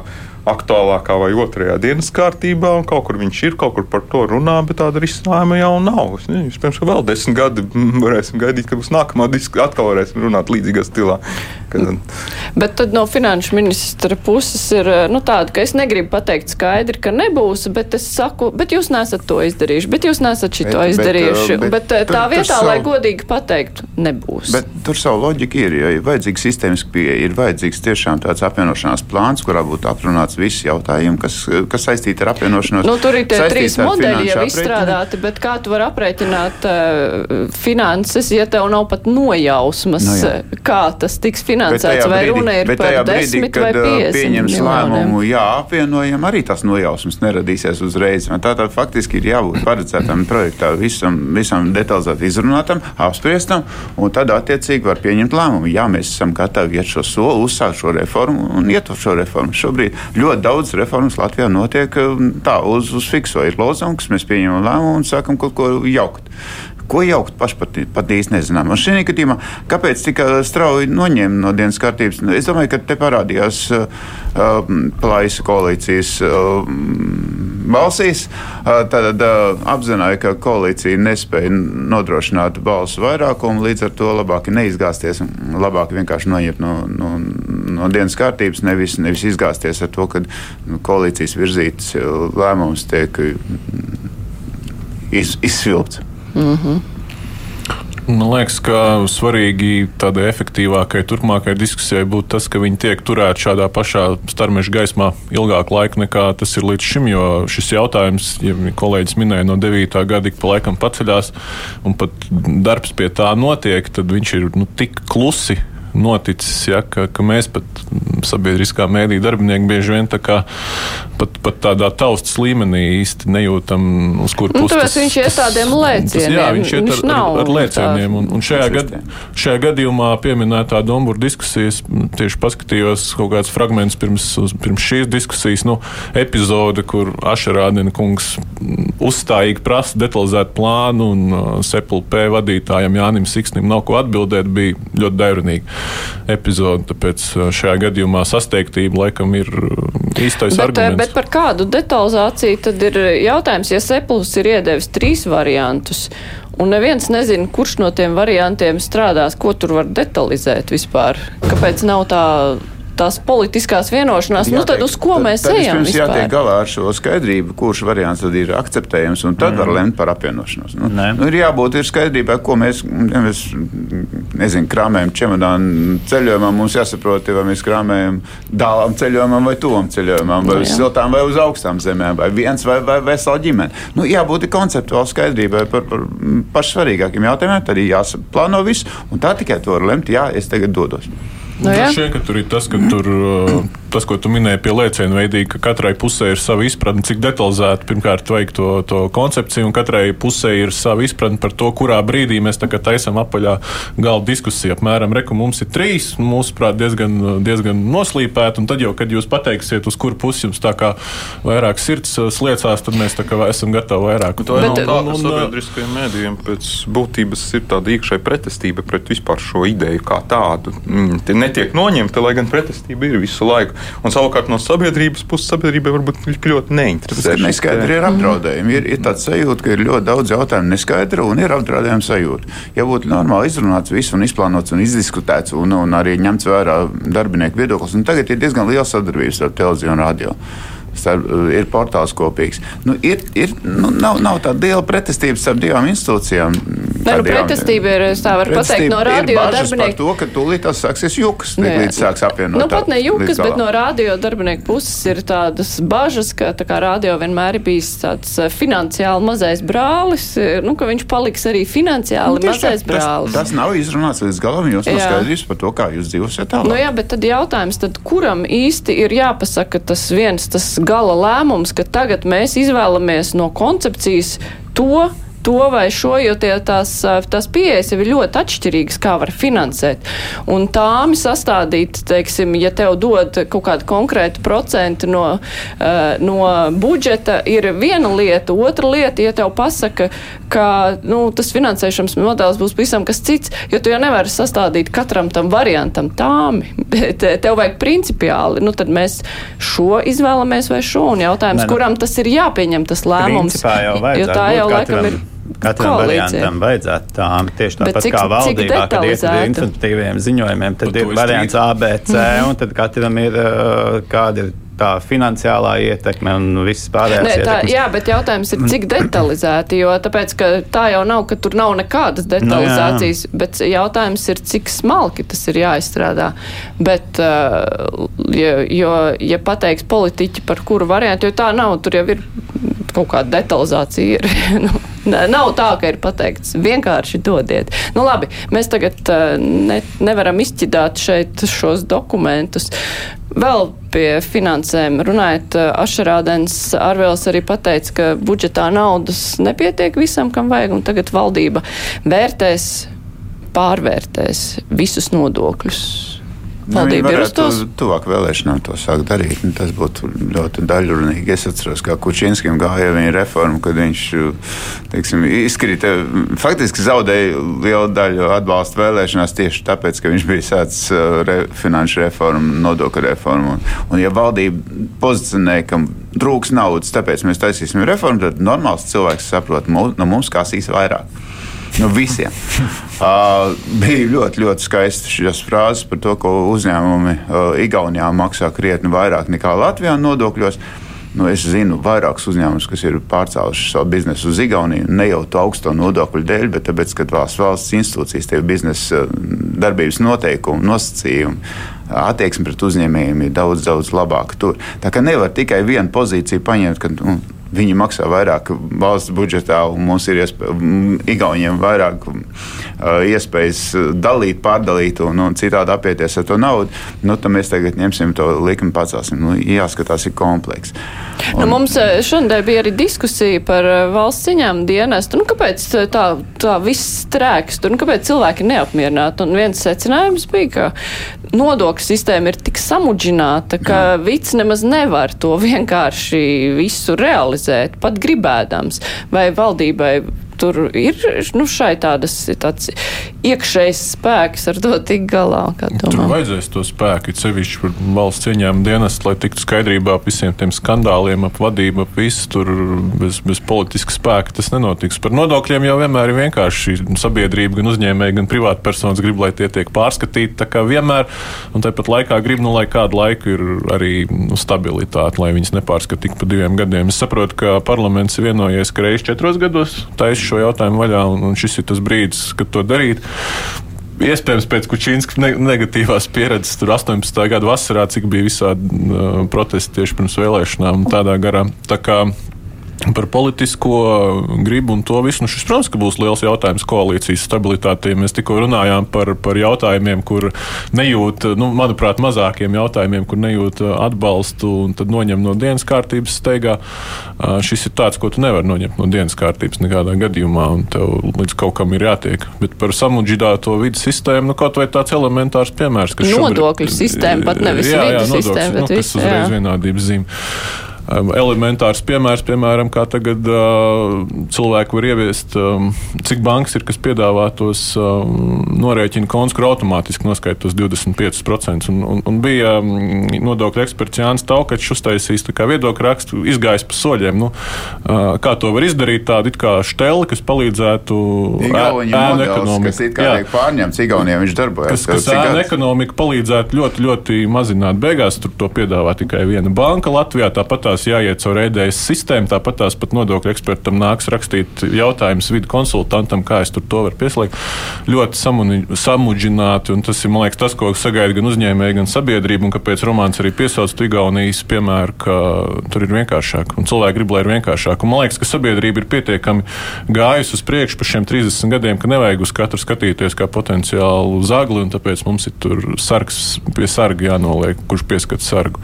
aktuālākā vai otrajā dienas kārtībā, un kaut kur viņš ir, kaut kur par to runā, bet tāda risinājuma jau nav. Iespējams, ka vēl desmit gadi varēsim gaidīt, ka būs nākamā diskusija, atkal varēsim runāt līdzīgā stilā. Kad... Bet tad no finanšu ministra puses ir nu, tāda, ka es negribu pateikt skaidri, ka nebūs, bet es saku, bet jūs nesat to izdarījuši, bet jūs nesat šito bet, izdarījuši. Bet, bet, bet tā tur, vietā, tur lai savu... godīgi pateiktu, nebūs. Bet tur savu loģiku ir, jo ir vajadzīgs sistēmiski pieeja, ir vajadzīgs tiešām tāds apvienošanās plāns, kurā būtu aprunāts visi jautājumi, kas, kas saistīti ar apvienošanos. Nu, tur ir tie trīs modeļi jau izstrādāti, bet kā tu vari aprēķināt uh, finanses, ja tev nav pat nojausmas, no, jā. kā tas tiks finansēts, vai brīdī, runa ir par brīdī, desmit vai uh, pieņems lēmumu, jā, apvienojam, arī tas nojausmas neradīsies uzreiz. Tātad faktiski ir jābūt paredzētam projektā visam, visam detalizēti izrunātam, apspriestam, un tad attiecīgi var pieņemt lēmumu. Jā, mēs esam gatavi iet šo soli, uzsākt šo reformu un iet uz šo reformu. Šobrīd ļoti daudz reformas Latvijā notiek um, tā, uz, uz fikso. Ir lozungs, mēs pieņemam lēmumu un sākam kaut ko jaukt. Ko jaukt paši pat, īsti nezinām. Un šī gadījumā, kāpēc tik strauji noņēma no dienas kārtības? Es domāju, ka te parādījās uh, plaisa koalīcijas uh, balsīs. Uh, tad uh, apzināja, ka koalīcija nespēja nodrošināt balsu vairākumu, līdz ar to labāk neizgāzties, labāk vienkārši noņemt no, no, no dienas kārtības, nevis, nevis izgāzties ar to, ka koalīcijas virzītas lēmums tiek iz, izsvilpts. Mm -hmm. Man liekas, ka svarīgi tādai efektīvākai turpmākajai diskusijai būtu tas, ka viņi tiek turēti šādā pašā starmeža gaismā ilgāku laiku nekā tas ir līdz šim. Jo šis jautājums, ja kolēģis minēja, no 9. gada ik pa laikam paceļās, un pat darbs pie tā notiek, tad viņš ir nu, tik klusi noticis, ja, ka, ka mēs pat sabiedriskā mēdī darbinieki bieži vien tā kā pat, pat tādā taustas līmenī īsti nejūtam, uz kur puses. Nu, tas, viņš iet tādiem lēcieniem. Jā, viņš iet ar, ar, ar lēcieniem. Un, un šajā, gad, šajā gadījumā pieminētā Dombura diskusijas, tieši paskatījos kaut kāds fragments pirms, pirms šīs diskusijas, nu, epizode, kur Ašarādina kungs uzstājīgi prasa detalizētu plānu un uh, SEPLP vadītājam Jānim Siksnim nav ko atbildēt, bija ļoti dairunīga epizode. Tāpēc uh, šajā gadījumā sasteigtība laikam ir uh, īstais bet, arguments. Bet par kādu detalizāciju tad ir jautājums, ja Seplis ir iedevis trīs variantus? Un neviens nezina, kurš no tiem variantiem strādās, ko tur var detalizēt vispār. Kāpēc nav tā tās politiskās vienošanās, jātiek, nu tad uz ko mēs tad, ejam? Mums jātiek galā ar šo skaidrību, kurš variants tad ir akceptējams, un tad mm. var lemt par apvienošanos. Nu, nu, ir jābūt ir skaidrībai, ko mēs, mēs nezinu, krāmējam čemodānu ceļojumam. Mums jāsaprot, vai mēs krāmējam dālām ceļojumam vai tuvam ceļojumam, vai uz siltām vai uz augstām zemēm, vai viens vai, vai vesela ģimene. Nu, jābūt konceptuāli skaidrībai par, par pašsvarīgākiem jautājumiem, tad ir jāsaplāno viss, un tā tikai to var lemt, jā, es tagad dodos. Nu, Droši vien, ka tur ir tas, ka tur, uh, tas, ko tu minēji pie lēcienu veidīgi, ka katrai pusē ir sava izpratne, cik detalizēti pirmkārt vajag to, to koncepciju, un katrai pusē ir sava izpratne par to, kurā brīdī mēs taisām apaļā galda diskusiju. Apmēram, reku mums ir trīs, mūsuprāt, diezgan, diezgan noslīpēti, un tad jau, kad jūs pateiksiet, uz kuru pusi jums tā kā vairāk sirds uh, sliecās, tad mēs tā kā esam gatavi vairāk. To Bet, nav tā, ka uh, sabiedriskajiem mēdījiem pēc būtības ir tāda iekšēja pretestība pret vispār šo ideju kā tādu. Mm, netiek noņemta, lai gan pretestība ir visu laiku. Un savukārt no sabiedrības puses sabiedrībai varbūt ļoti neinteresē. Tas neskaidri ir apdraudējumi. Ir, ir tāds sajūta, ka ir ļoti daudz jautājumu neskaidru un ir apdraudējuma sajūta. Ja būtu normāli izrunāts viss un izplānots un izdiskutēts un, un arī ņemts vērā darbinieku viedoklis, un tagad ir diezgan liela sadarbības ar televīziju un radio. Starp, ir portāls kopīgs. Nu, ir, ir, nu, nav, nav tāda liela pretestība starp divām institūcijām. Ne, nu, pretestība ir, tā var pateikt, no radio darbinieku. to, ka tūlīt tas sāksies jukas, līdz sāks apvienot. Nu, pat ne jukas, bet no radio darbinieku puses ir tādas bažas, ka tā kā radio vienmēr ir bijis tāds eh, finansiāli mazais brālis, eh, nu, ka viņš paliks arī finansiāli nu, mazais tā, brālis. Tas, tas nav izrunāts līdz galam, jūs nav skaidrs par to, kā jūs dzīvosiet tālāk. Nu, jā, bet tad jautājums, tad kuram īsti ir jāpasaka tas viens, tas gala lēmums, ka tagad mēs izvēlamies no koncepcijas to, to vai šo, jo tie, tās, tās pieejas jau ir ļoti atšķirīgas, kā var finansēt. Un tām sastādīt, teiksim, ja tev dod kaut kādu konkrētu procentu no, no budžeta, ir viena lieta. Otra lieta, ja tev pasaka, ka nu, tas finansēšanas modelis būs pavisam kas cits, jo tu jau nevari sastādīt katram tam variantam tāmi, *laughs* bet tev vajag principiāli. Nu, tad mēs šo izvēlamies vai šo, un jautājums, ne, nu, kuram tas ir jāpieņem tas lēmums. Jo tā jau laikam ir Katram variantam vajadzētu tām tieši tāpat cik, kā valdībā, kad iet ar informatīviem ziņojumiem, tad ir variants ABC, mm -hmm. un tad katram ir kāda ir tā finansiālā ietekme un viss pārējais. Nē, tā, jā, bet jautājums ir, cik detalizēti, jo tāpēc, ka tā jau nav, ka tur nav nekādas detalizācijas, no, jā. bet jautājums ir, cik smalki tas ir jāizstrādā. Bet, jo, jo ja pateiks politiķi par kuru variantu, jo tā nav, tur jau ir kaut kāda detalizācija. Ir, *laughs* nu, Nav tā, ka ir pateikts vienkārši dodiet. Nu, labi, mēs tagad ne, nevaram izķidāt šeit šos dokumentus. Vēl pie finansēm runājot, Ašarādens Arvēls arī pateica, ka budžetā naudas nepietiek visam, kam vajag, un tagad valdība vērtēs, pārvērtēs visus nodokļus. Nu, Valdība ir uz to tuvāk vēlēšanām to sākt darīt. Nu, tas būtu ļoti daļrunīgi. Es atceros, kā Kučinskim gāja viņa reforma, kad viņš teiksim, izkrita, faktiski zaudēja lielu daļu atbalsta vēlēšanās tieši tāpēc, ka viņš bija sācis uh, re, finanšu reformu, nodokļu reformu. Un, un ja valdība pozicionē, ka trūks naudas, tāpēc mēs taisīsim reformu, tad normāls cilvēks saprot, no mums kasīs vairāk. No visiem. *laughs* Uh, bija ļoti, ļoti skaisti šīs frāzes par to, ka uzņēmumi uh, Igaunijā maksā krietni vairāk nekā Latvijā nodokļos. Nu, es zinu vairākus uzņēmumus, kas ir pārcēluši savu biznesu uz Igauniju. Ne jau to augsto nodokļu dēļ, bet tāpēc, ka valsts, valsts institūcijas, tie biznesa darbības noteikumi, nosacījumi, attieksme pret uzņēmējiem ir daudz, daudz labāka tur. Tā kā nevar tikai vienu pozīciju paņemt, ka nu, Viņi maksā vairāk valsts budžetā, un mums ir Igauniem vairāk uh, iespējas dalīt, pārdalīt un, un citādi apieties ar to naudu. Nu, tad mēs tagad ņemsim to likumu, pacelsim. Nu, jāskatās, ir komplekss. Nu, un, nu, mums šodien bija arī diskusija par valsts ciņām dienestu. Nu, kāpēc tā, tā viss trēks tur? Nu, kāpēc cilvēki neapmierināti? Un viens secinājums bija, ka nodokļu sistēma ir tik samudžināta, ka Jā. vids nemaz nevar to *laughs* vienkārši visu realizēt, pat gribēdams, vai valdībai tur ir nu, šai tādas, tāds iekšējs spēks ar to tik galā. Tur vajadzēs to spēku, sevišķi par valsts ieņēmumu dienestu, lai tiktu skaidrībā ap visiem tiem skandāliem, ap vadību, ap visu tur bez, bez politiska spēka tas nenotiks. Par nodokļiem jau vienmēr ir vienkārši sabiedrība, gan uzņēmēji, gan privātpersonas grib, lai tie tiek pārskatīti. Tā kā vienmēr, un tāpat laikā grib, nu, lai kādu laiku ir arī nu, stabilitāte, lai viņas nepārskata tik pa diviem gadiem. Es saprotu, ka parlaments ir vienojies, ka reizes četros gados taisa šo jautājumu vaļā, un, un šis ir tas brīdis, kad to darīt. Iespējams, pēc Kučīnas negatīvās pieredzes, tur 18. gada vasarā, cik bija visādi uh, protesti tieši pirms vēlēšanām, tādā garā. Tā kā Par politisko gribu un to visu. Nu, šis, protams, būs liels jautājums koalīcijas stabilitātei. Mēs tikko runājām par, par jautājumiem, kur nejūt, nu, manuprāt, mazākiem jautājumiem, kur nejūt atbalstu un tad noņem no dienas kārtības steigā. Šis ir tāds, ko tu nevari noņemt no dienas kārtības nekādā gadījumā, un tev līdz kaut kam ir jātiek. Bet par samudžģītāto vidas sistēmu, nu, kaut vai tāds elementārs piemērs, ka nodokļu šobrīd, sistēma pat nevis jā, jā, vidas sistēma, bet nu, viss, uzreiz jā. vienādības zīme. Elementārs piemērs, piemēram, kā tagad uh, cilvēki var ieviest, um, cik bankas ir, kas piedāvā tos um, norēķinu kontus, kur automātiski noskaita tos 25%. Un, un, un bija um, nodokļu eksperts Jānis Taukačs uztaisījis viedokļu rakstu, izgājis pa soļiem. Nu, uh, kā to var izdarīt? Tāda it kā šteli, kas palīdzētu ēnu it kā tiek pārņemts Igaunijam, viņš darbojas. Kas, kas ēnu ekonomiku palīdzētu ļoti, ļoti mazināt. Beigās tur to piedāvā tikai viena banka Latvijā. Tāpat tās jāiet caur ēdējas sistēmu, tāpat tās pat nodokļu ekspertam nāks rakstīt jautājumus vidu konsultantam, kā es tur to varu pieslēgt. Ļoti samuni, samudžināti, un tas ir, liekas, tas, ko sagaida gan uzņēmēji, gan sabiedrība, un kāpēc romāns arī piesauc Igaunijas piemēru, ka tur ir vienkāršāk, un cilvēki grib, lai ir vienkāršāk. Un man liekas, ka sabiedrība ir pietiekami gājusi uz priekšu pa šiem 30 gadiem, ka nevajag uz katru skatīties kā potenciālu zagli, un tāpēc mums ir tur sargs pie sarga jānoliek, kurš pieskat sargu.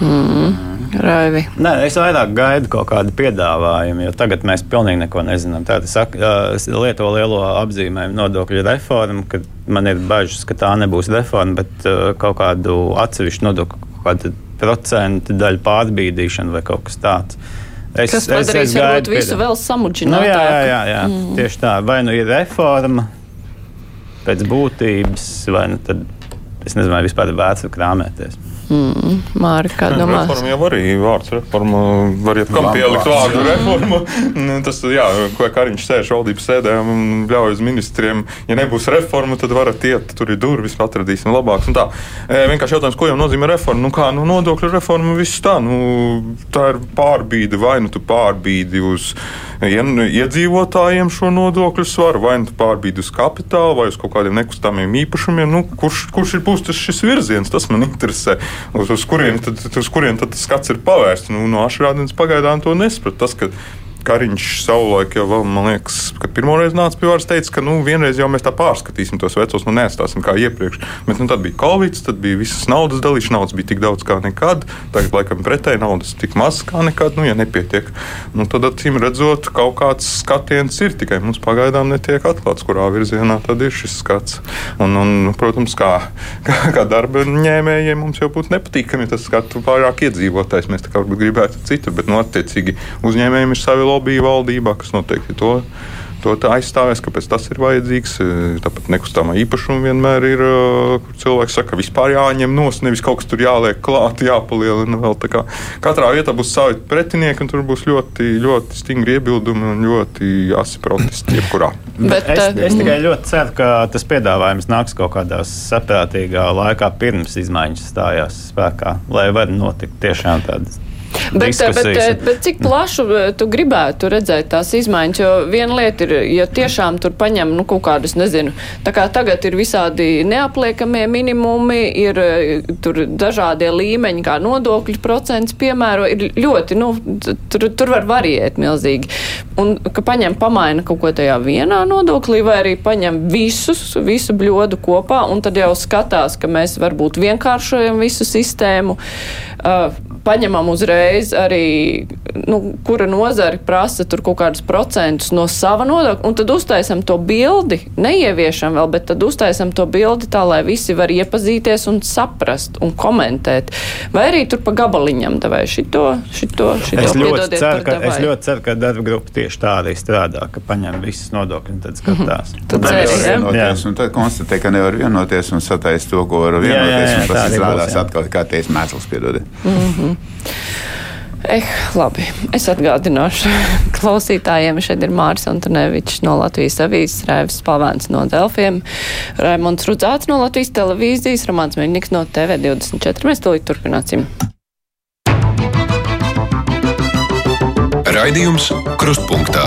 Mm. Raivi. Nē, es vairāk gaidu kaut kādu piedāvājumu, jo tagad mēs pilnīgi neko nezinām. Tātad lieto lielo apzīmējumu nodokļu reformu, kad man ir bažas, ka tā nebūs reforma, bet uh, kaut kādu atsevišķu nodokļu, kādu procentu daļu pārbīdīšanu vai kaut kas tāds. Es, kas padarīs es, es gaidu, visu vēl samudžinātāku. Nu, jā, jā, jā, jā. Mm. tieši tā. Vai nu ir reforma pēc būtības, vai nu tad es nezinu, vai vispār ir vērts krāpēties. Mm, Māri, kā domā? Reforma jau arī vārds reforma. Var iet kam pielikt vārdu *laughs* reforma. Nu, tas, jā, ko Kariņš sēž valdības sēdē un ļauj uz ministriem. Ja nebūs reforma, tad varat iet, tur ir durvis, atradīsim labāks. Tā. E, vienkārši jautājums, ko jau nozīmē reforma? Nu, kā, nu, nodokļu reforma, viss tā. Nu, tā ir pārbīde, vai nu tu pārbīdi uz iedzīvotājiem šo nodokļu svaru, vai nu pārbīdi uz kapitālu, vai uz kaut kādiem nekustamiem īpašumiem. Nu, kurš, kurš ir būs tas šis virziens? Tas man interesē. Uz, uz kurien tad, uz kurien tad skats ir pavērsts? Nu, no Ašrādienas pagaidām to nesapratu. Tas, ka Kariņš savulaik jau, man liekas, kad pirmoreiz nāca pie varas, teica, ka nu, vienreiz jau mēs tā pārskatīsim tos vecos, nu neatstāsim kā iepriekš. Bet nu, tad bija Covid, tad bija visas naudas dalīšana, naudas bija tik daudz kā nekad. Tagad, laikam, pretēji naudas tik maz kā nekad, nu, ja nepietiek. Nu, tad, acīm redzot, kaut kāds skatiens ir tikai mums pagaidām netiek atklāts, kurā virzienā tad ir šis skats. Un, un protams, kā, kā, kā darba ņēmējiem mums jau būtu nepatīkami, ja tas skatu pārāk iedzīvotājs. Mēs tā kā gribētu citur, bet, nu, attiecīgi uzņēmējiem ir savi lobby valdībā, kas noteikti to to aizstāvēs, kāpēc tas ir vajadzīgs. E, tāpat nekustamā īpašuma vienmēr ir, e, kur cilvēks saka, ka vispār jāņem nos, nevis kaut kas tur jāliek klāt, jāpalielina vēl. Kā, katrā vietā būs savi pretinieki, un tur būs ļoti, ļoti stingri iebildumi un ļoti asi protesti jebkurā. Bet, es, e, es tikai ļoti ceru, ka tas piedāvājums nāks kaut kādā saprātīgā laikā pirms izmaiņas stājās spēkā, lai var notikt tiešām tādas Bet, bet, bet cik plašu eh, tu gribētu redzēt tās izmaiņas? Jo viena lieta ir, ja tiešām tur paņem nu, kaut kādus, nezinu, tā kā tagad ir visādi neapliekamie minimumi, ir eh, tur dažādie līmeņi, kā nodokļu procents piemēro, ir ļoti, nu, tur, tur var variēt milzīgi. Un ka paņem, pamaina kaut ko tajā vienā nodoklī, vai arī paņem visus, visu bļodu kopā, un tad jau skatās, ka mēs varbūt vienkāršojam visu sistēmu. Uh, paņemam uzreiz arī, nu, kura nozari prasa tur kaut kādus procentus no sava nodokļa, un tad uztaisam to bildi, neieviešam vēl, bet tad uztaisam to bildi tā, lai visi var iepazīties un saprast un komentēt. Vai arī tur pa gabaliņam devai šito, šito, šito. Es ļoti, ceru, ka, es ļoti ceru, ka darba grupa tieši tā arī strādā, ka paņem visas nodokļus un tad skatās. Mm -hmm. Tad, tad, vienoties, un tad konstatē, ka nevar vienoties un sataist to, ko var vienoties, jā, jā, jā, un tas izrādās atkal kā ties mēsls, piedodiet. Mm -hmm. Eh, labi, es atgādināšu *laughs* klausītājiem. Šeit ir Māris Antonevičs no Latvijas avīzes, Rēvis Pavāns no Delfiem, Raimonds Rudzāts no Latvijas televīzijas, Romāns Meļņiks no TV24. Mēs tūlīt turpināsim. Raidījums Krustpunktā.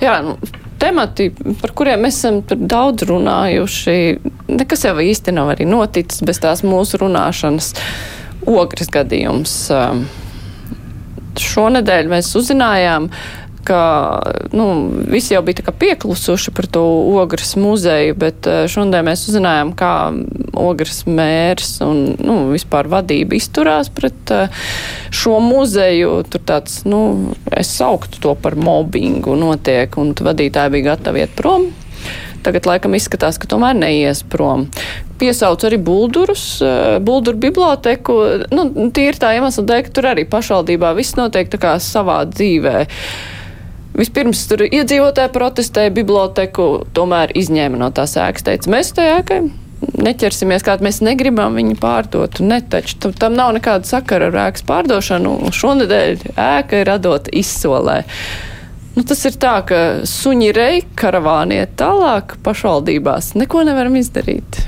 Jā, nu, temati, par kuriem mēs esam daudz runājuši, nekas jau īsti nav arī noticis bez tās mūsu runāšanas ogres gadījums. Um, šonedēļ mēs uzzinājām, ka nu, visi jau bija pieklusuši par to ogres muzeju, bet uh, šodien mēs uzzinājām, kā ogres mērs un nu, vispār vadība izturās pret uh, šo muzeju. Tur tāds, nu, es sauktu to par mobbingu notiek, un vadītāji bija gatavi iet prom. Tagad laikam izskatās, ka tomēr neies prom. Piesauc arī buldurus, eh, bulduru biblioteku. Nu, tīri tā iemesla dēļ, ka tur arī pašvaldībā viss notiek tā kā savā dzīvē. Vispirms tur iedzīvotāji protestēja, biblioteku tomēr izņēma no tās ēkas. Teica, mēs tajā ēkai neķersimies, kā mēs negribam viņu pārdot. Ne, taču tam nav nekāda sakara ar ēkas pārdošanu. Šonadēļ ēka ir radota izsolē. Nu, tas ir tā, ka suņi reik, karavāni iet tālāk, pašvaldībās neko nevaram izdarīt.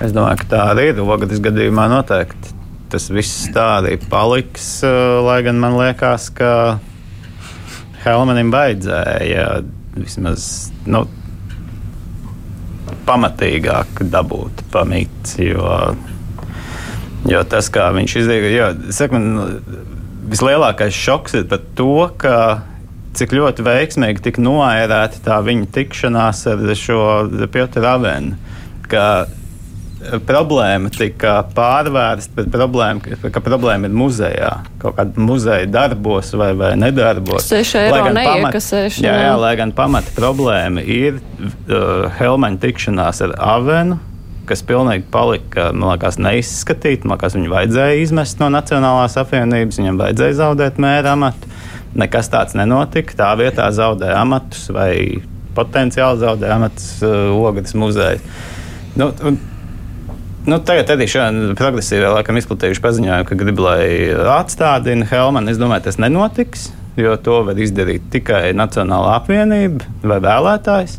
Es domāju, ka tā arī ir. Ogadas gadījumā noteikti tas viss tā arī paliks. Lai gan man liekas, ka Helmanim vajadzēja vismaz nu, pamatīgāk dabūt pamīts. Jo, jo tas, kā viņš izdarīja, jo, man, vislielākais šoks ir par to, ka cik ļoti veiksmīgi tika noērēta tā viņa tikšanās ar šo Piotru Ravenu problēma tika pārvērsta, bet problēma, ka, problēma ir muzejā. Kaut kāda muzeja darbos vai, vai nedarbos. Seši eiro neiekasēšana. Jā, jā, lai gan pamata problēma ir uh, Helmaņa tikšanās ar Avenu, kas pilnīgi palika, liekas, neizskatīta. Man liekas, viņu vajadzēja izmest no Nacionālās apvienības, viņam vajadzēja zaudēt mēra amatu. Nekas tāds nenotika. Tā vietā zaudēja amatus vai potenciāli zaudēja amatus uh, Ogres muzeja. Nu, un, Nu, tagad arī šādi progresīvi laikam izplatījuši paziņojumu, ka grib, lai atstādina Helmanu. Es domāju, tas nenotiks, jo to var izdarīt tikai Nacionāla apvienība vai vēlētājs.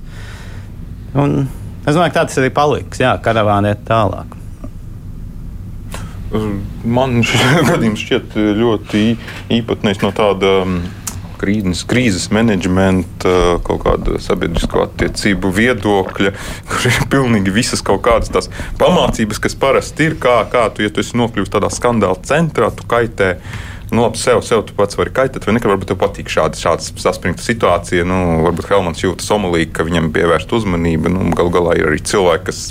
Un es domāju, ka tā tas arī paliks. Jā, karavāni iet tālāk. Man *laughs* šis gadījums šķiet ļoti īpatnējs no tāda. Um krīzes, krīzes menedžmenta, kaut kāda sabiedrisko attiecību viedokļa, *laughs* kur ir pilnīgi visas kaut kādas tās pamācības, kas parasti ir. Kā, kā tu, ja tu esi nokļuvis tādā skandāla centrā, tu kaitē. Nu, labi, sev, sev tu pats vari kaitēt, vai nekā varbūt tev patīk šāda, šāda saspringta situācija. Nu, varbūt Helmans jūtas omulīgi, ka viņam pievērst uzmanību. Nu, Galu galā ir arī cilvēki, kas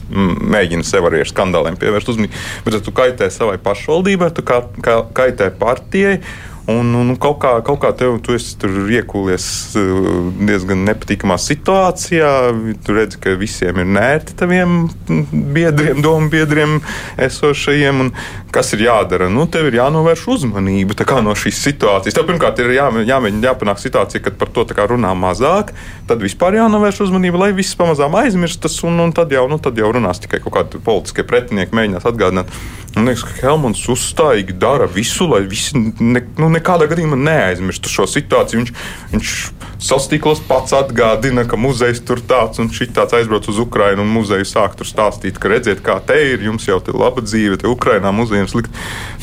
mēģina sev arī ar skandāliem pievērst uzmanību. Bet, ja tu kaitē savai pašvaldībai, tu kā, kā, kaitē partijai. Un, un kaut kā, kaut kā tev, tu esi iekūlies eh, diezgan nepatīkamā situācijā. Tu redzi, ka visiem ir nērti taviem biedriem, domu biedriem, esošajiem. Kas ir jādara? Nu, tev ir jānovērš uzmanība no šīs situācijas. Tev pirmkārt ir jā, jāmēģina jāpanāk situācija, kad par to runā mazāk. Tad vispār jānovērš uzmanība, lai viss pamazām aizmirstas. Un, un tad, jau, nu, tad jau runās tikai kaut kādi politiskie pretinieki, mēģinās atgādināt. Man liekas, ka Helmans uzstājīgi dara visu, lai visi ne, nu, nekādā gadījumā neaizmirstu šo situāciju. Viņš, viņš sastīklos pats atgādina, ka muzejs tur tāds un šitāds aizbrauc uz Ukrajinu un muzeju sāk tur stāstīt, ka redziet, kā te ir, jums jau ir laba dzīve, te Ukrajinā muzejiem slikt.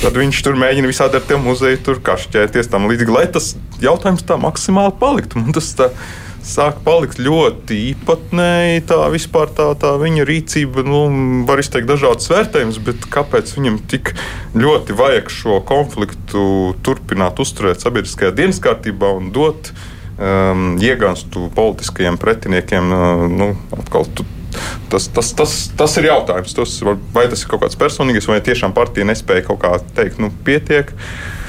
Tad viņš tur mēģina visādi ar tiem muzeju tur kašķēties tam līdzīgi, lai tas jautājums tā maksimāli paliktu. Un tas tā, sāk palikt ļoti īpatnēji. Tā vispār tā, tā viņa rīcība, nu, var izteikt dažādas vērtējumus, bet kāpēc viņam tik ļoti vajag šo konfliktu turpināt uzturēt sabiedriskajā dienas kārtībā un dot um, iegānstu politiskajiem pretiniekiem? Uh, nu, atkal, tu, Tas, tas, tas, tas ir jautājums. Tas, vai tas ir kaut kāds personīgs, vai tiešām partija nespēja kaut kā teikt, nu, pietiek. Uh,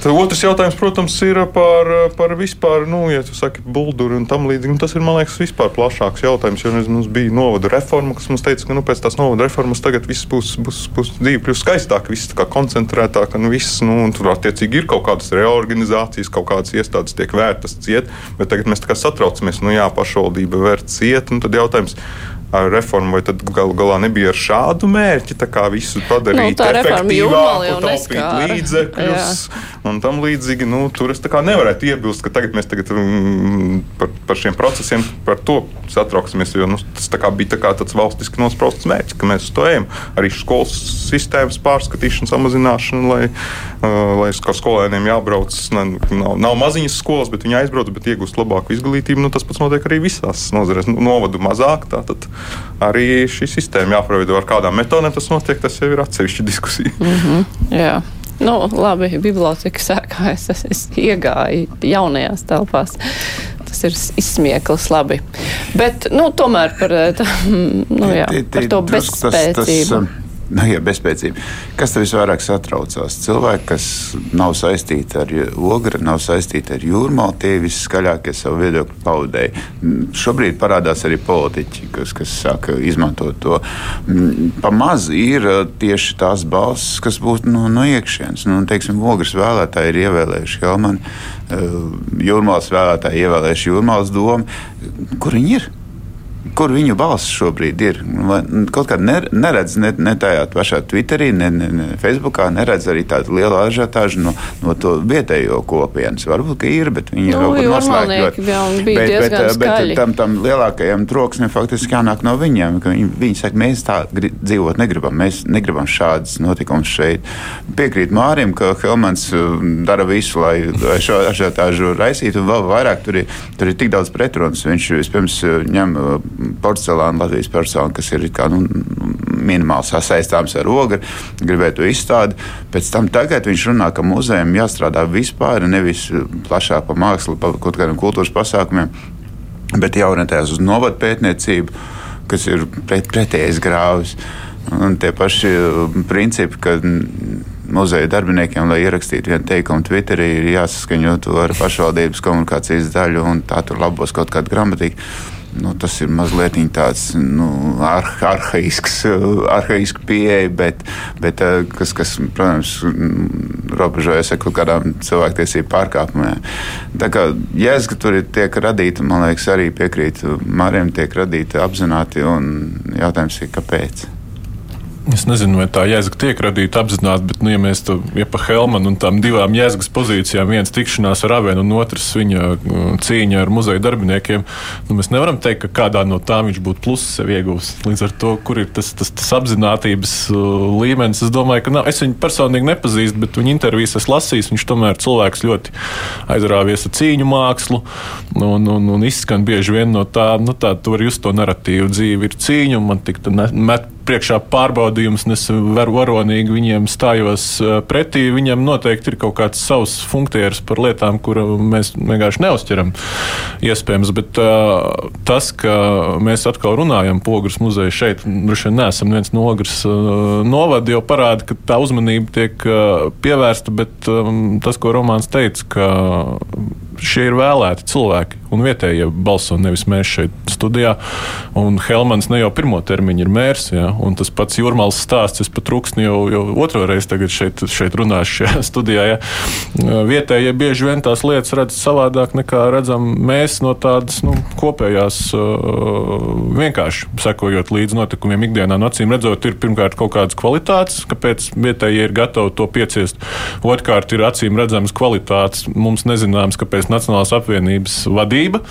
Tad otrs jautājums, protams, ir par, par vispār, nu, ja tu saki, bulduri un tam līdzīgi. Nu, tas ir, man liekas, vispār plašāks jautājums. Jo mums bija novada reforma, kas mums teica, ka nu, pēc tās novada reformas tagad viss būs, būs, būs dzīve kļūst skaistāka, viss kā koncentrētāk, un viss, nu, un tur attiecīgi ir kaut kādas reorganizācijas, kaut kādas iestādes tiek vērtas ciet, bet tagad mēs tā kā satraucamies, nu jā, pašvaldība vērt ciet, un tad jautājums, reformu, vai tad galu galā nebija ar šādu mērķi, tā kā visu padarīt nu, efektīvāku, taupīt līdzekļus. Un tam līdzīgi. Nu, tur es nevarētu iebilst, ka tagad mēs tagad, mm, par, par šiem procesiem par to satrauksimies, jo nu, tas tā bija tā tāds valstiski nosprausts mērķis, ka mēs uz to ejam. Arī skolas sistēmas pārskatīšana, samazināšana, lai, uh, lai skolēniem jābrauc. Ne, nav, nav maziņas skolas, bet viņi aizbrauc, bet iegūst labāku izglītību. Nu, tas pats notiek arī visās nozarēs. Nu, novadu mazāk. Tātad, arī šī sistēma jāpaveido ar kādām metodēm. Tas notiek, tas jau ir atsevišķa diskusija. Mm -hmm, jā. Nu, labi, biblioteka sēkā es, es, es iegāju jaunajās telpās. Tas ir izsmieklis, labi. Bet, nu, tomēr par, tā, *laughs* nu, jā, par to bezspēcību. Tas, tas, um, nu, ja bezspēcība. Kas tev visvairāk satraucās? Cilvēki, kas nav saistīti ar ogri, nav saistīti ar jūrmālu, tie viskaļākie savu viedokļu paudēji. Mm, šobrīd parādās arī politiķi, kas, kas saka izmantot to. Mm, Pamaz ir uh, tieši tās balss, kas būtu no, no iekšienes. Nu, teiksim, ogres vēlētāji ir ievēlējuši Helmanu, uh, jūrmālas vēlētāji ievēlējuši jūrmālas domu. Kur viņi ir? Kur viņu balss šobrīd ir. Vai kaut kādā neredz ne, ne tajā pašā Twitterī, ne, ne, ne Facebookā, neredz arī tādu lielu ažiotāžu no, no to vietējo kopienas. Varbūt, ka ir, bet viņi Nu, ir jūrmalnieki noslēgti. Bet, bet, bet skaļi. tam, tam lielākajam troksnim faktiski jānāk no viņiem. Viņi, viņi saka, mēs tā dzīvot negribam, mēs negribam šādas notikumus šeit. Piekrīt Mārim, ka Helmans uh, dara visu, lai lai šo ažiotāžu raisītu, un vēl vairāk tur ir, tur ir tik daudz pretrunas. Viņš vispirms uh, ņem porcelānu, Latvijas personu, kas ir kā, nu, minimāli sasaistāms ar ogri, gribētu izstādi. Pēc tam tagad viņš runā, ka muzejam jāstrādā vispār, nevis plašāk pa mākslu, pa kaut kādiem kultūras pasākumiem, bet jāorientējas uz novadu pētniecību, kas ir pret, pretējais grāvis. Un tie paši uh, principi, ka muzeja darbiniekiem, lai ierakstītu vienu teikumu Twitterī, ir jāsaskaņo to ar pašvaldības komunikācijas daļu, un tā tur labos kaut kāda gramatika. Nu, tas ir mazliet tāds nu, ar, arhaisks, *laughs* arhaisks pieeja, bet, bet uh, kas, kas, protams, robežojas ar kaut kādām cilvēktiesību pārkāpumiem. Tā kā jēzus, ka tur ir tiek radīta, man liekas, arī piekrīt Mārim, tiek radīta apzināti, un jautājums ir, kāpēc? Es nezinu, vai tā jēga tiek radīta apzināti, bet, nu, ja mēs to ja pa Helmanu un tām divām jēgas pozīcijām, viens tikšanās ar Avenu un otrs viņa uh, cīņa ar muzeja darbiniekiem, nu, mēs nevaram teikt, ka kādā no tām viņš būtu plusu sev ieguvis. Līdz ar to, kur ir tas, tas, tas apzinātības uh, līmenis, es domāju, ka nav. Es viņu personīgi nepazīstu, bet viņa intervijas esmu lasījis. Viņš tomēr cilvēks ļoti aizrāvies ar cīņu mākslu un, un, un izskan bieži vien no tā, nu, tā, tu vari just to narratīvu dzīvi ir cīņa un man tik tā met priekšā pārbaudījums, un es varu varonīgi viņiem stājos eh, pretī. Viņam noteikti ir kaut kāds savs funkcijas par lietām, kuru mēs vienkārši neuzķeram. Iespējams, bet uh, tas, ka mēs atkal runājam par Ogres muzeju šeit, droši vien neesam viens no Ogres uh, novada, jau parāda, ka tā uzmanība tiek uh, pievērsta, bet um, tas, ko Romāns teica, ka šie ir vēlēti cilvēki un vietējie balso, nevis mēs šeit studijā. Un Helmans ne jau pirmo termiņu ir mērs, ja, un tas pats jūrmāls stāsts, es pat trūksni jau, jau otro reizi tagad šeit, šeit runāšu šajā *laughs* studijā. Ja. Vietējie bieži vien tās lietas redz savādāk nekā redzam mēs no tādas nu, kopējās, uh, vienkārši sekojot līdz notikumiem ikdienā. No acīm redzot, ir pirmkārt kaut kādas kvalitātes, kāpēc vietējie ir gatavi to pieciest. Otrkārt, ir acīm redzamas kvalitātes, mums nezināms, kāpēc Nacionālās apvienības vadība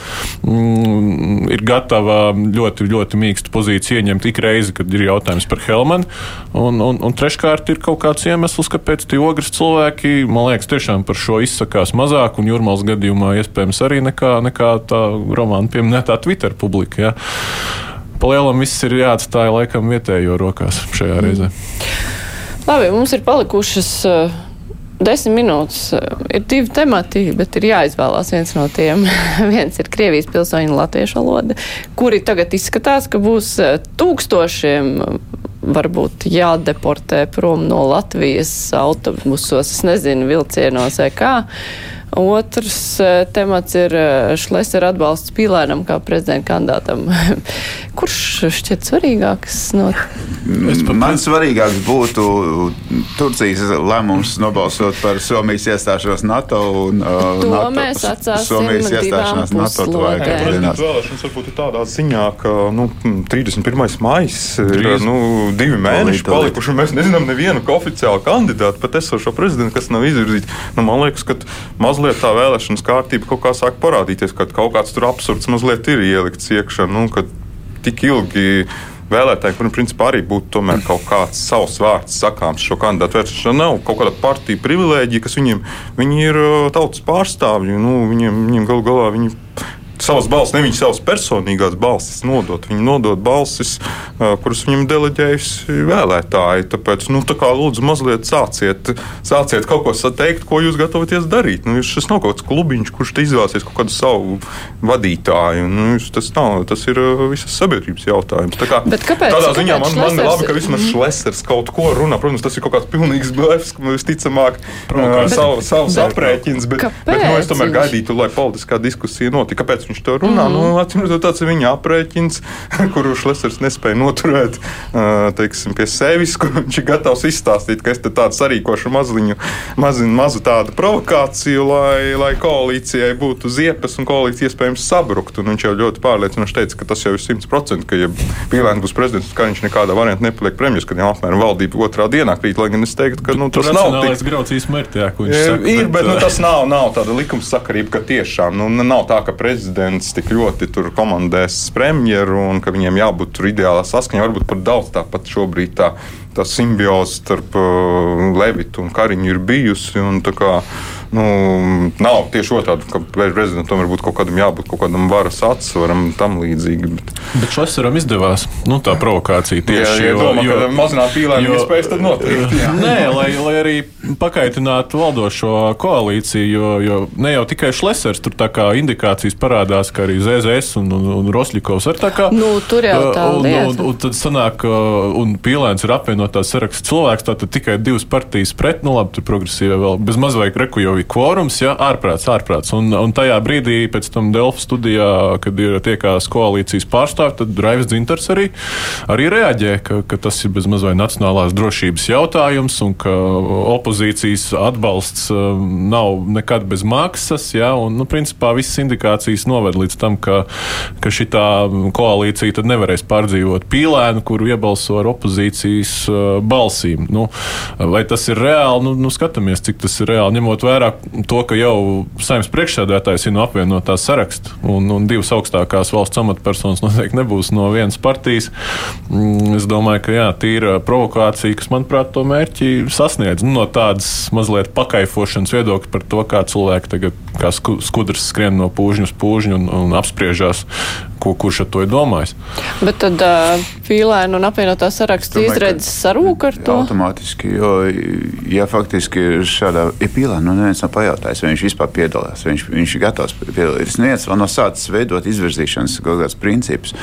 mm, ir gatava ļoti, ļoti mīkstu pozīciju ieņemt ik reizi, kad ir jautājums par Helmanu. Un, un, un treškārt, ir kaut kāds iemesls, kāpēc tie ogres cilvēki, man liekas, tiešām par šo izsakās mazāk, un jūrmālas gadījumā iespējams arī nekā, nekā tā romāna pieminētā Twitter publika. Ja. Palielam viss ir jāatstāj laikam vietējo rokās šajā reizē. Labi, mums ir palikušas uh, desmit minūtes. Uh, ir divi temati, bet ir jāizvēlās viens no tiem. *laughs* viens ir Krievijas pilsoņu latviešu valoda, kuri tagad izskatās, ka būs uh, tūkstošiem. uh, Varbūt jādeportē prom no Latvijas autobusos, es nezinu, vilcienos vai kā. Otrs uh, temats ir uh, Šlesera atbalsts Pīlēnam kā prezidenta kandidātam. *laughs* Kurš šķiet svarīgāks no Man svarīgāks būtu Turcijas lēmums nobalsot par Somijas iestāšanos NATO un uh, To NATO, mēs atstāsim Somijas iestāšanās NATO tuvākajās vēlēšanas varbūt ir tādā ziņā, ka nu, 31. maijs ir nu, divi mēneši palikuši, un mēs nezinām nevienu oficiālu kandidātu, pat esošo prezidentu, kas nav izvirzīts. Nu, man liekas, ka mazliet tā vēlēšanas kārtība kaut kā sāk parādīties, ka kaut kāds tur absurds mazliet ir ielikts iekšā. Nu, tik ilgi vēlētāji, kuriem principā arī būtu kaut kāds savs vārds sakāms šo kandidātu vēršanā, nav kaut kāda partija privilēģija, kas viņiem viņi ir uh, tautas pārstāvji. Nu, viņiem, viņiem gal galā viņi savas balss, ne viņa savas personīgās balsis nodot. Viņi nodod balsis, kuras viņam deleģējusi vēlētāji. Tāpēc, nu, tā kā lūdzu, mazliet sāciet, sāciet kaut ko sateikt, ko jūs gatavoties darīt. Nu, šis nav kaut kāds klubiņš, kurš te izvēlēsies kaut kādu savu vadītāju. Nu, jūs- tas, nav, tas ir visas sabiedrības jautājums. Tā kā, Bet kāpēc- tādā ziņā kāpēc man, man ir labi, Šlesers- ka vismaz Šlesers kaut ko runā. Protams, tas ir kaut kāds pilnīgs blefs, ka visticamāk Provokācija. savu, savus aprēķins. Bet, bet nu, es tomēr gaidītu, lai politiskā diskusija notika. Kāpēc viņš to runā. Mm -hmm. nu, Atcīm redzot, tāds ir viņa aprēķins, *laughs* kuru Šlesers nespēja noturēt teiksim, pie sevis, kur viņš ir gatavs izstāstīt, ka es te tādu sarīkošu mazliņu, maziņu, mazu tādu provokāciju, lai, lai koalīcijai būtu ziepes un koalīcija iespējams sabrukt. Un viņš jau ļoti pārliecinoši teica, ka tas jau ir simts procenti, ka ja Pīlēns būs prezidents, ka viņš nekādā variantā nepaliek premjeras, kad jau apmēram valdība otrā dienā krīt, lai gan es teiktu, ka nu, tas nav tik grauds mērķi, jā, ko viņš ir, saka. Ir, bet, bet nu, tas nav, nav tāda likumsakarība, ka tiešām nu, nav tā, ka prezidents tik ļoti komandēs premjeru un ka viņiem jābūt tur ideālā saskaņā. Varbūt pat daudz tāpat šobrīd tā, tā simbioze starp uh, Levitu un Kariņu ir bijusi. Un, kā, nu, nav tieši otrādi, ka prezidentam varbūt kaut kādam jābūt kaut kādam varas atsvaram un tam līdzīgi. Bet, bet Šlesaram izdevās nu, tā provokācija tieši jā, jo, domā, jo, mazināt pīlēm iespējas tad notiek. Nē, lai, lai arī pakaitinātu valdošo koalīciju, jo, jo ne jau tikai Šlesers, tur tā kā indikācijas parādās, ka arī ZZS un, un, un Rosļikovs ir tā kā. Nu, tur jau tā un, lieta. Un, un, un tad sanāk, un pīlēns ir apvienotās saraksts cilvēks, tātad tikai divas partijas pret, nu labi, tur progresīvi vēl bez mazvajag reku jau bija kvorums, ja ārprāts, ārprāts. Un, un tajā brīdī, pēc tam Delfa studijā, kad ir tiekās koalīcijas pārstāvji, tad Raivis Dzintars arī, arī reaģē, ka, ka tas ir bezmaz vai nacionālās drošības jautājums un ka opozīcijas atbalsts um, nav nekad bez maksas. Ja, un, nu, principā visas indikācijas noved līdz tam, ka, ka šī koalīcija nevarēs pārdzīvot pīlēnu, kuru iebalso ar opozīcijas uh, balsīm. Nu, vai tas ir reāli? Nu, nu, skatāmies, cik tas ir reāli, ņemot vērā to, ka jau saimnes priekšsēdētājs ir no apvienotā saraksta, un, un divas augstākās valsts amatpersonas noteikti nebūs no vienas partijas. Mm, es domāju, ka jā, tīra provokācija, kas, manuprāt, to mērķi sasniedz. Nu, no tādas mazliet pakaifošanas viedokļa par to, kā cilvēki tagad kā skudrs skrien no pūžņa uz pūžņu un, un apspriežās, ko, kurš ar to ir domājis. Bet tad uh, Pīlēna un apvienotā saraksta izredzes sarūk ar to? Automātiski, jo, ja faktiski ir šādā, ja Pīlēna, nu neviens nav pajautājis, vai viņš vispār piedalās, viņš, viņš ir gatavs piedalīties. Neviens vēl nav sācis veidot izvirzīšanas kaut kāds princips.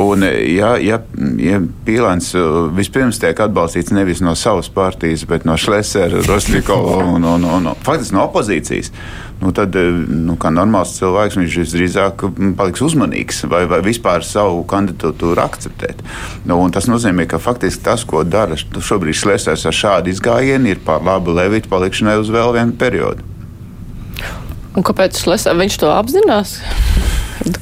Un, ja, ja, ja Pīlēns vispirms tiek atbalstīts nevis no savas partijas, bet no Šlesera, Roslikova un, un, un, un faktiski no opozīcijas, nu, tad, nu, kā normāls cilvēks, viņš visdrīzāk paliks uzmanīgs vai, vai vispār savu kandidatūru akceptēt. Nu, tas nozīmē, ka faktiski tas, ko dara šobrīd Šlesers ar šādu izgājienu, ir par labu Levita palikšanai uz vēl vienu periodu. Un kāpēc Šlesers viņš to apzinās?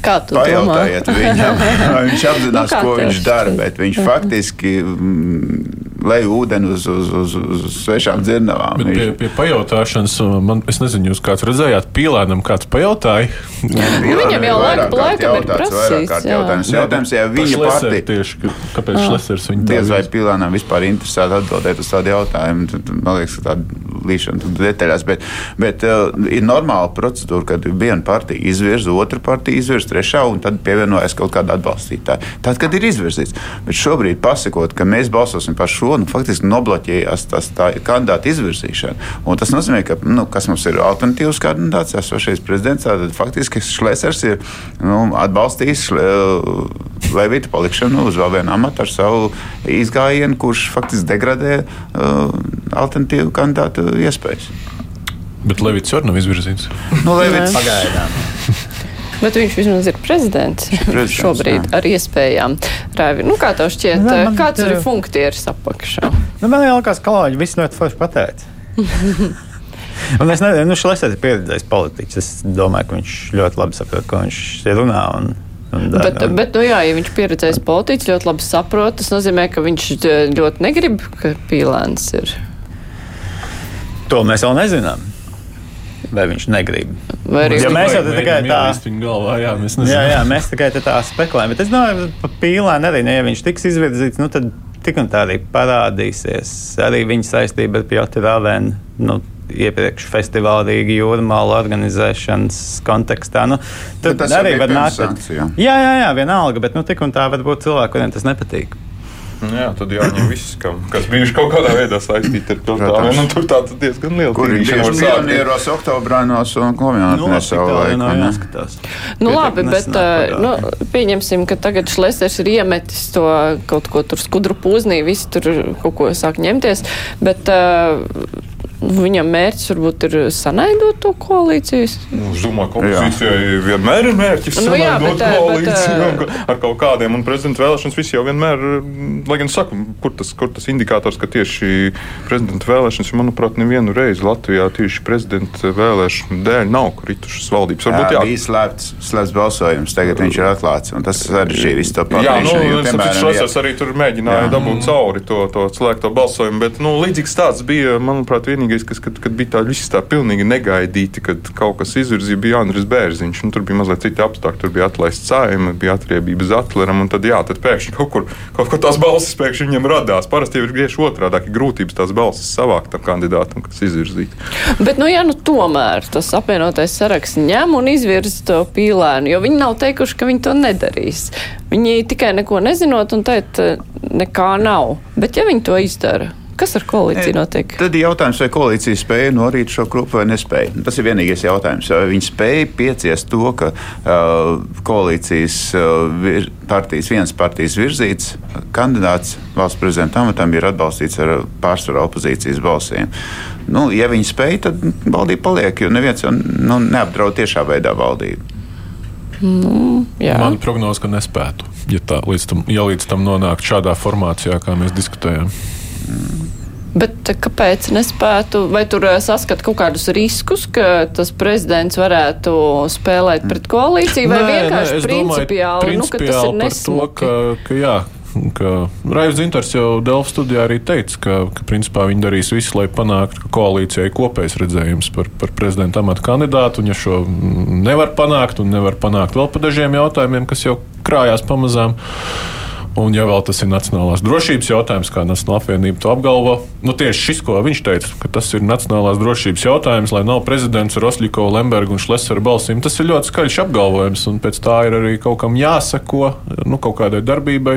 Kā tu Pajautājiet domā? viņam, *laughs* viņš apzinās, nu, ko viņš dara, bet viņš faktiski mm, lej ūdeni uz, uz, uz, uz svešām dzirnavām. Bet pie, pie pajautāšanas, man, es nezinu, jūs kāds redzējāt, pīlēnam kāds pajautāja. Viņam jau laika pa laikam ir prasījis. Jautājums, jautājums, ja viņa partija. Tieši, kāpēc Šlesers viņu Diez vai pīlēnam vispār interesētu atbildēt uz tādu jautājumu, tad, man liekas, ka tāda līšana detaļās, bet, bet uh, ir normāla procedūra, kad viena partija izvirza, otra partija izvirza, trešā, un tad pievienojas kaut kāda atbalstītāja. Tad, kad ir izvirzīts, bet šobrīd pasakot, ka mēs balsosim par šo, nu, faktiski nobloķējās tas tā kandidāta izvirzīšana. Un tas nozīmē, ka, nu, kas mums ir alternatīvs kandidāts, esošais prezidents, tad faktiski Šlesers ir nu, atbalstījis Levita palikšanu uz vēl vienu amatu ar savu izgājienu, kurš faktiski degradē uh, alternatīvu kandidātu iespējas. Bet Levits jau nav izvirzīts. Nu, Levits pagaidām. Bet viņš vismaz ir prezidents, prezidents šobrīd jā. ar iespējām. Rāvi, nu, kā tev šķiet, nu, man, kāds ir funkcijas apakšā? Nu, man liekas, ka kolēģi viss ļoti forši pateica. *laughs* Un es nezinu, nu, Šlesers ir pieredzējis politiķis. Es domāju, ka viņš ļoti labi saprot, ko viņš runā. Un, un bet, un... bet nu, jā, ja viņš ir pieredzējis politiķis, ļoti labi saprot, tas nozīmē, ka viņš ļoti negrib, ka pīlēns ir. To mēs vēl nezinām. Vai viņš negrib? Vai arī ja mēs jau tikai tā galvā, jā, mēs, jā, jā, mēs tikai tā spekulējam. Bet es domāju, ka pīlēni arī, ne, ja viņš tiks izvirzīts, nu, tad tik un tā arī parādīsies arī viņa saistība ar Piotru Ravenu. Nu, iepriekš festivāla Rīga jūrmāla organizēšanas kontekstā. Nu, tad arī var nākt. Jā, jā, jā, vienalga, bet nu, tik un tā var būt cilvēki, kuriem tas nepatīk. Nu jā, tad jāņem viss, kam, kas bijuši kaut kādā veidā saistīti ar to tādu. Nu, tur tā tad diezgan liela Kur ir tieši pionieros oktobrānos un komjātnēs savu laiku. Neskatās. Nu labi, bet nu, pieņemsim, ka tagad Šlesers ir iemetis to kaut ko tur skudru pūznī, visi tur kaut ko sāk ņemties, bet uh, Viņam mērķis varbūt ir sanaidot to koalīcijas. Nu, es domāju, ka opozīcijai vienmēr ir mērķis nu, jā, bet, koalīciju bet, uh, ar kaut kādiem, un prezidenta vēlēšanas visi jau vienmēr, lai gan saka, kur tas, kur tas indikators, ka tieši prezidenta vēlēšanas, manuprāt, nevienu reizi Latvijā tieši prezidenta vēlēšanu dēļ nav kritušas valdības. Varbūt, jā, jā. bija slēpts, slēpts balsojums, tagad viņš ir atklāts, un tas arī šī viss to padarīšana. Jā, nu, Šosers arī tur mēģināja jā. dabūt cauri to, to slēgto balsojumu, bet, nu, līdzīgs tāds bija, manuprāt, vienīgais, kas, kad, kad bija bija tā viss tā pilnīgi negaidīti, kad kaut kas izvirzīja, bija Andris Bērziņš. Tur bija mazliet citi apstākļi. Tur bija atlaists saima, bija atriebība Zatleram, un tad, jā, tad pēkšņi kaut kur, kaut kur tās balsis pēkšņi viņam radās. Parasti jau ir griež otrādi, ka grūtības tās balsis savākt tam kandidātam, kas izvirzīts. Bet, nu, ja nu tomēr tas apvienotais saraksts ņem un izvirza to pīlēnu, jo viņi nav teikuši, ka viņi to nedarīs. Viņi tikai neko nezinot un teikt, nekā nav. Bet ja viņi to izdara, Kas ar koalīciju notiek? Tad ir jautājums, vai koalīcija spēja norīt šo grupu vai nespēja. Tas ir vienīgais jautājums. Vai viņi spēja pieciest to, ka uh, koalīcijas uh, vir, partijas, vienas partijas virzīts kandidāts valsts prezidenta amatam ir atbalstīts ar pārsvarā opozīcijas balsīm. Nu, ja viņi spēja, tad valdība paliek, jo neviens jau nu, neapdraud tiešā veidā valdību. Nu, Man prognoze, ka nespētu, ja, tā, līdz tam, ja līdz tam nonākt šādā formācijā, kā mēs diskutējam. Bet kāpēc nespētu, vai tur eh, saskat kaut kādus riskus, ka tas prezidents varētu spēlēt pret koalīciju, vai nē, vienkārši nē, principiāli, domāju, nu, ka tas ir nesmuki? To, ka, ka, jā, ka Raivs Zintars jau Delfu studijā arī teica, ka, ka principā viņi darīs visu, lai panāktu, ka koalīcijai kopējs redzējums par, par prezidenta amatu kandidātu, un ja šo nevar panākt, un nevar panākt vēl pa dažiem jautājumiem, kas jau krājās pamazām, Un, ja vēl tas ir nacionālās drošības jautājums, kā Nacionāla apvienība to apgalvo, nu tieši šis, ko viņš teica, ka tas ir nacionālās drošības jautājums, lai nav prezidents ar Osļiko, Lembergu un Šleseru balsīm, tas ir ļoti skaļš apgalvojums, un pēc tā ir arī kaut kam jāsako, nu, kaut kādai darbībai,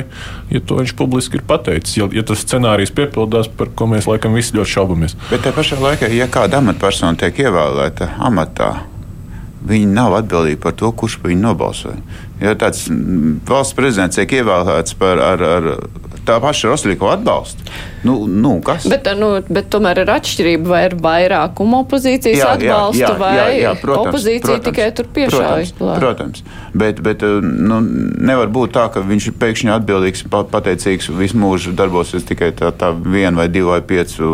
ja to viņš publiski ir pateicis. Ja, ja tas scenārijs piepildās, par ko mēs laikam visi ļoti šaubamies. Bet te pašā laikā, ja kāda amatpersona tiek ievēlēta amatā, viņi nav atbildīgi par to, kurš par viņu nobalsoja. Ja tāds valsts prezidents tiek ievēlēts par, ar, ar tā paša Roslīko atbalstu, Nu, nu, kas? Bet, nu, bet tomēr ir atšķirība, vai ir vairākuma opozīcijas jā, atbalsta, jā, jā, vai jā, jā, protams, opozīcija protams, tikai tur piešāvis. Protams, protams, bet, bet nu, nevar būt tā, ka viņš ir pēkšņi atbildīgs, pateicīgs, visu mūžu darbosies tikai tā, tā viena vai divu vai piecu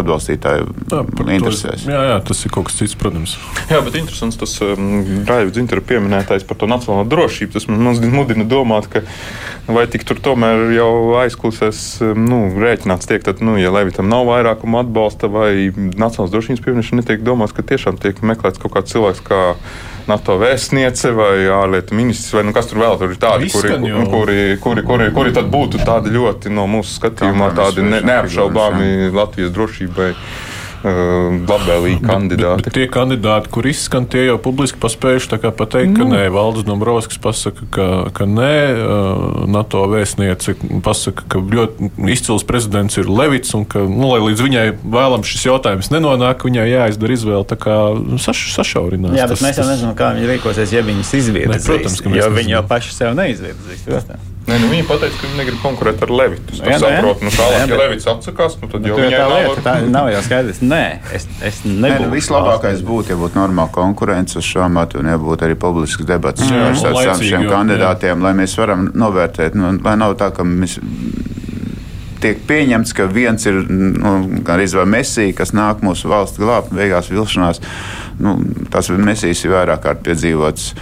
atbalstītāju jā, interesēs. Jā, jā, tas ir kaut kas cits, protams. Jā, bet interesants tas um, Raivs Dzintara pieminētais par to nacionālo drošību. Tas man mudina domāt, ka vai tik tur tomēr jau aizklausēs um, nu, rēķināts tiek, tad, nu, ja Levitam nav vairākuma atbalsta vai Nacionālās drošības pieminēšana, netiek domāts, ka tiešām tiek meklēts kaut kāds cilvēks. Kā NATO vēstniece vai ārlietu ministrs, vai nu, kas tur vēl tur ir tādi, kuri, kuri, kuri, kuri, kuri tad būtu tādi ļoti no mūsu skatījumā tādi ne, neapšaubāmi Latvijas drošībai. Labvēlīgi kandidāti. Bet, bet tie kandidāti, kur izskan, tie jau publiski paspējuši pateikt, ka nu. nē, Valdis Dombrovskis pasaka, ka, ka nē, NATO vēstniece pasaka, ka ļoti izcils prezidents ir Levits un ka, nu, lai līdz viņai vēlam šis jautājums nenonāk, viņai jāizdara izvēle tā kā saš, sašaurinās. Jā, bet tas, mēs jau nezinām, kā viņi rīkosies, ja viņas izvirzīs. Protams, ka jo viņi jau paši sev neizvirzīs. Nē, nu viņi teica, ka viņi negrib konkurēt ar Levitu. Es saprotu, nu, tālāk, ja Levits atsakās, nu, tad jau nu, tā lieta, nav... tā nav jau skaidrs. Nē, es, es nebūtu. Nē, nu, vislabākais būtu, ja būtu normāla konkurence uz šo amatu un ja būtu arī publisks debats mm, ar šiem kandidātiem, jā. lai mēs varam novērtēt, nu, lai nav tā, ka mēs tiek pieņemts, ka viens ir nu, arī Messi, kas nāk mūsu valsts glābt, beigās vilšanās. Nu, tas Messis ir vairāk kārt piedzīvots.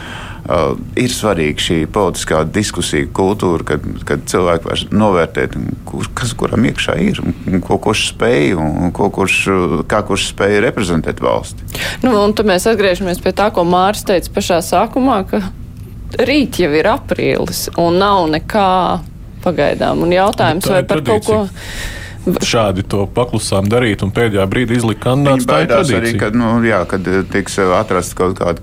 Uh, ir svarīga šī politiskā diskusija kultūra, kad, kad cilvēki var novērtēt, kur, kas kuram iekšā ir, un ko kurš spēj, un ko kurš, kā kurš spēj reprezentēt valsti. Nu, un tad mēs atgriežamies pie tā, ko Mārs teica pašā sākumā, ka rīt jau ir aprīlis, un nav nekā pagaidām. Un jautājums, vai par kaut ko šādi to paklusām darīt un pēdējā brīdī izlikt kandidātu. Tā ir baidās arī, kad, nu, jā, kad eh, tiks eh, atrast kaut kāda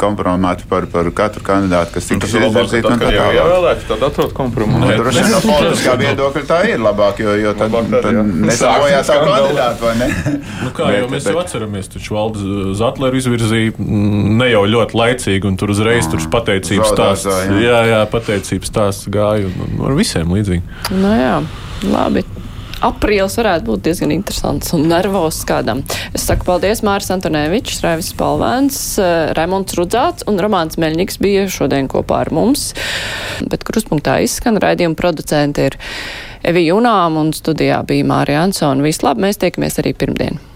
kompromata par, par katru kandidātu, kas tiks izvirzīts. Tā, tā, jā, jā, vēlēt, tad atrod kompromisu. Nu, droši vien *laughs* no politiskā viedokļa tā ir labāk, jo, jo tad, labāk, tad nesabojā savu kandidātu, vai ne? Nu, kā jau mēs jau atceramies, taču Valdis Zatleru izvirzīja mm, ne jau ļoti laicīgi, un tur uzreiz tur pateicības stāsts. Jā, jā, pateicības stāsts gāja un, un ar visiem līdzīgi. Nu jā, labi. Aprīlis varētu būt diezgan interesants un nervos kādam. Es saku paldies Māris Antonēvičs, Raivis Palvēns, eh, Raimonds Rudzāts un Romāns Meļņiks bija šodien kopā ar mums. Bet kruspunktā izskan raidījuma producenti ir Evi Junām un studijā bija Mārija Ansona. Vislab, mēs tiekamies arī pirmdien.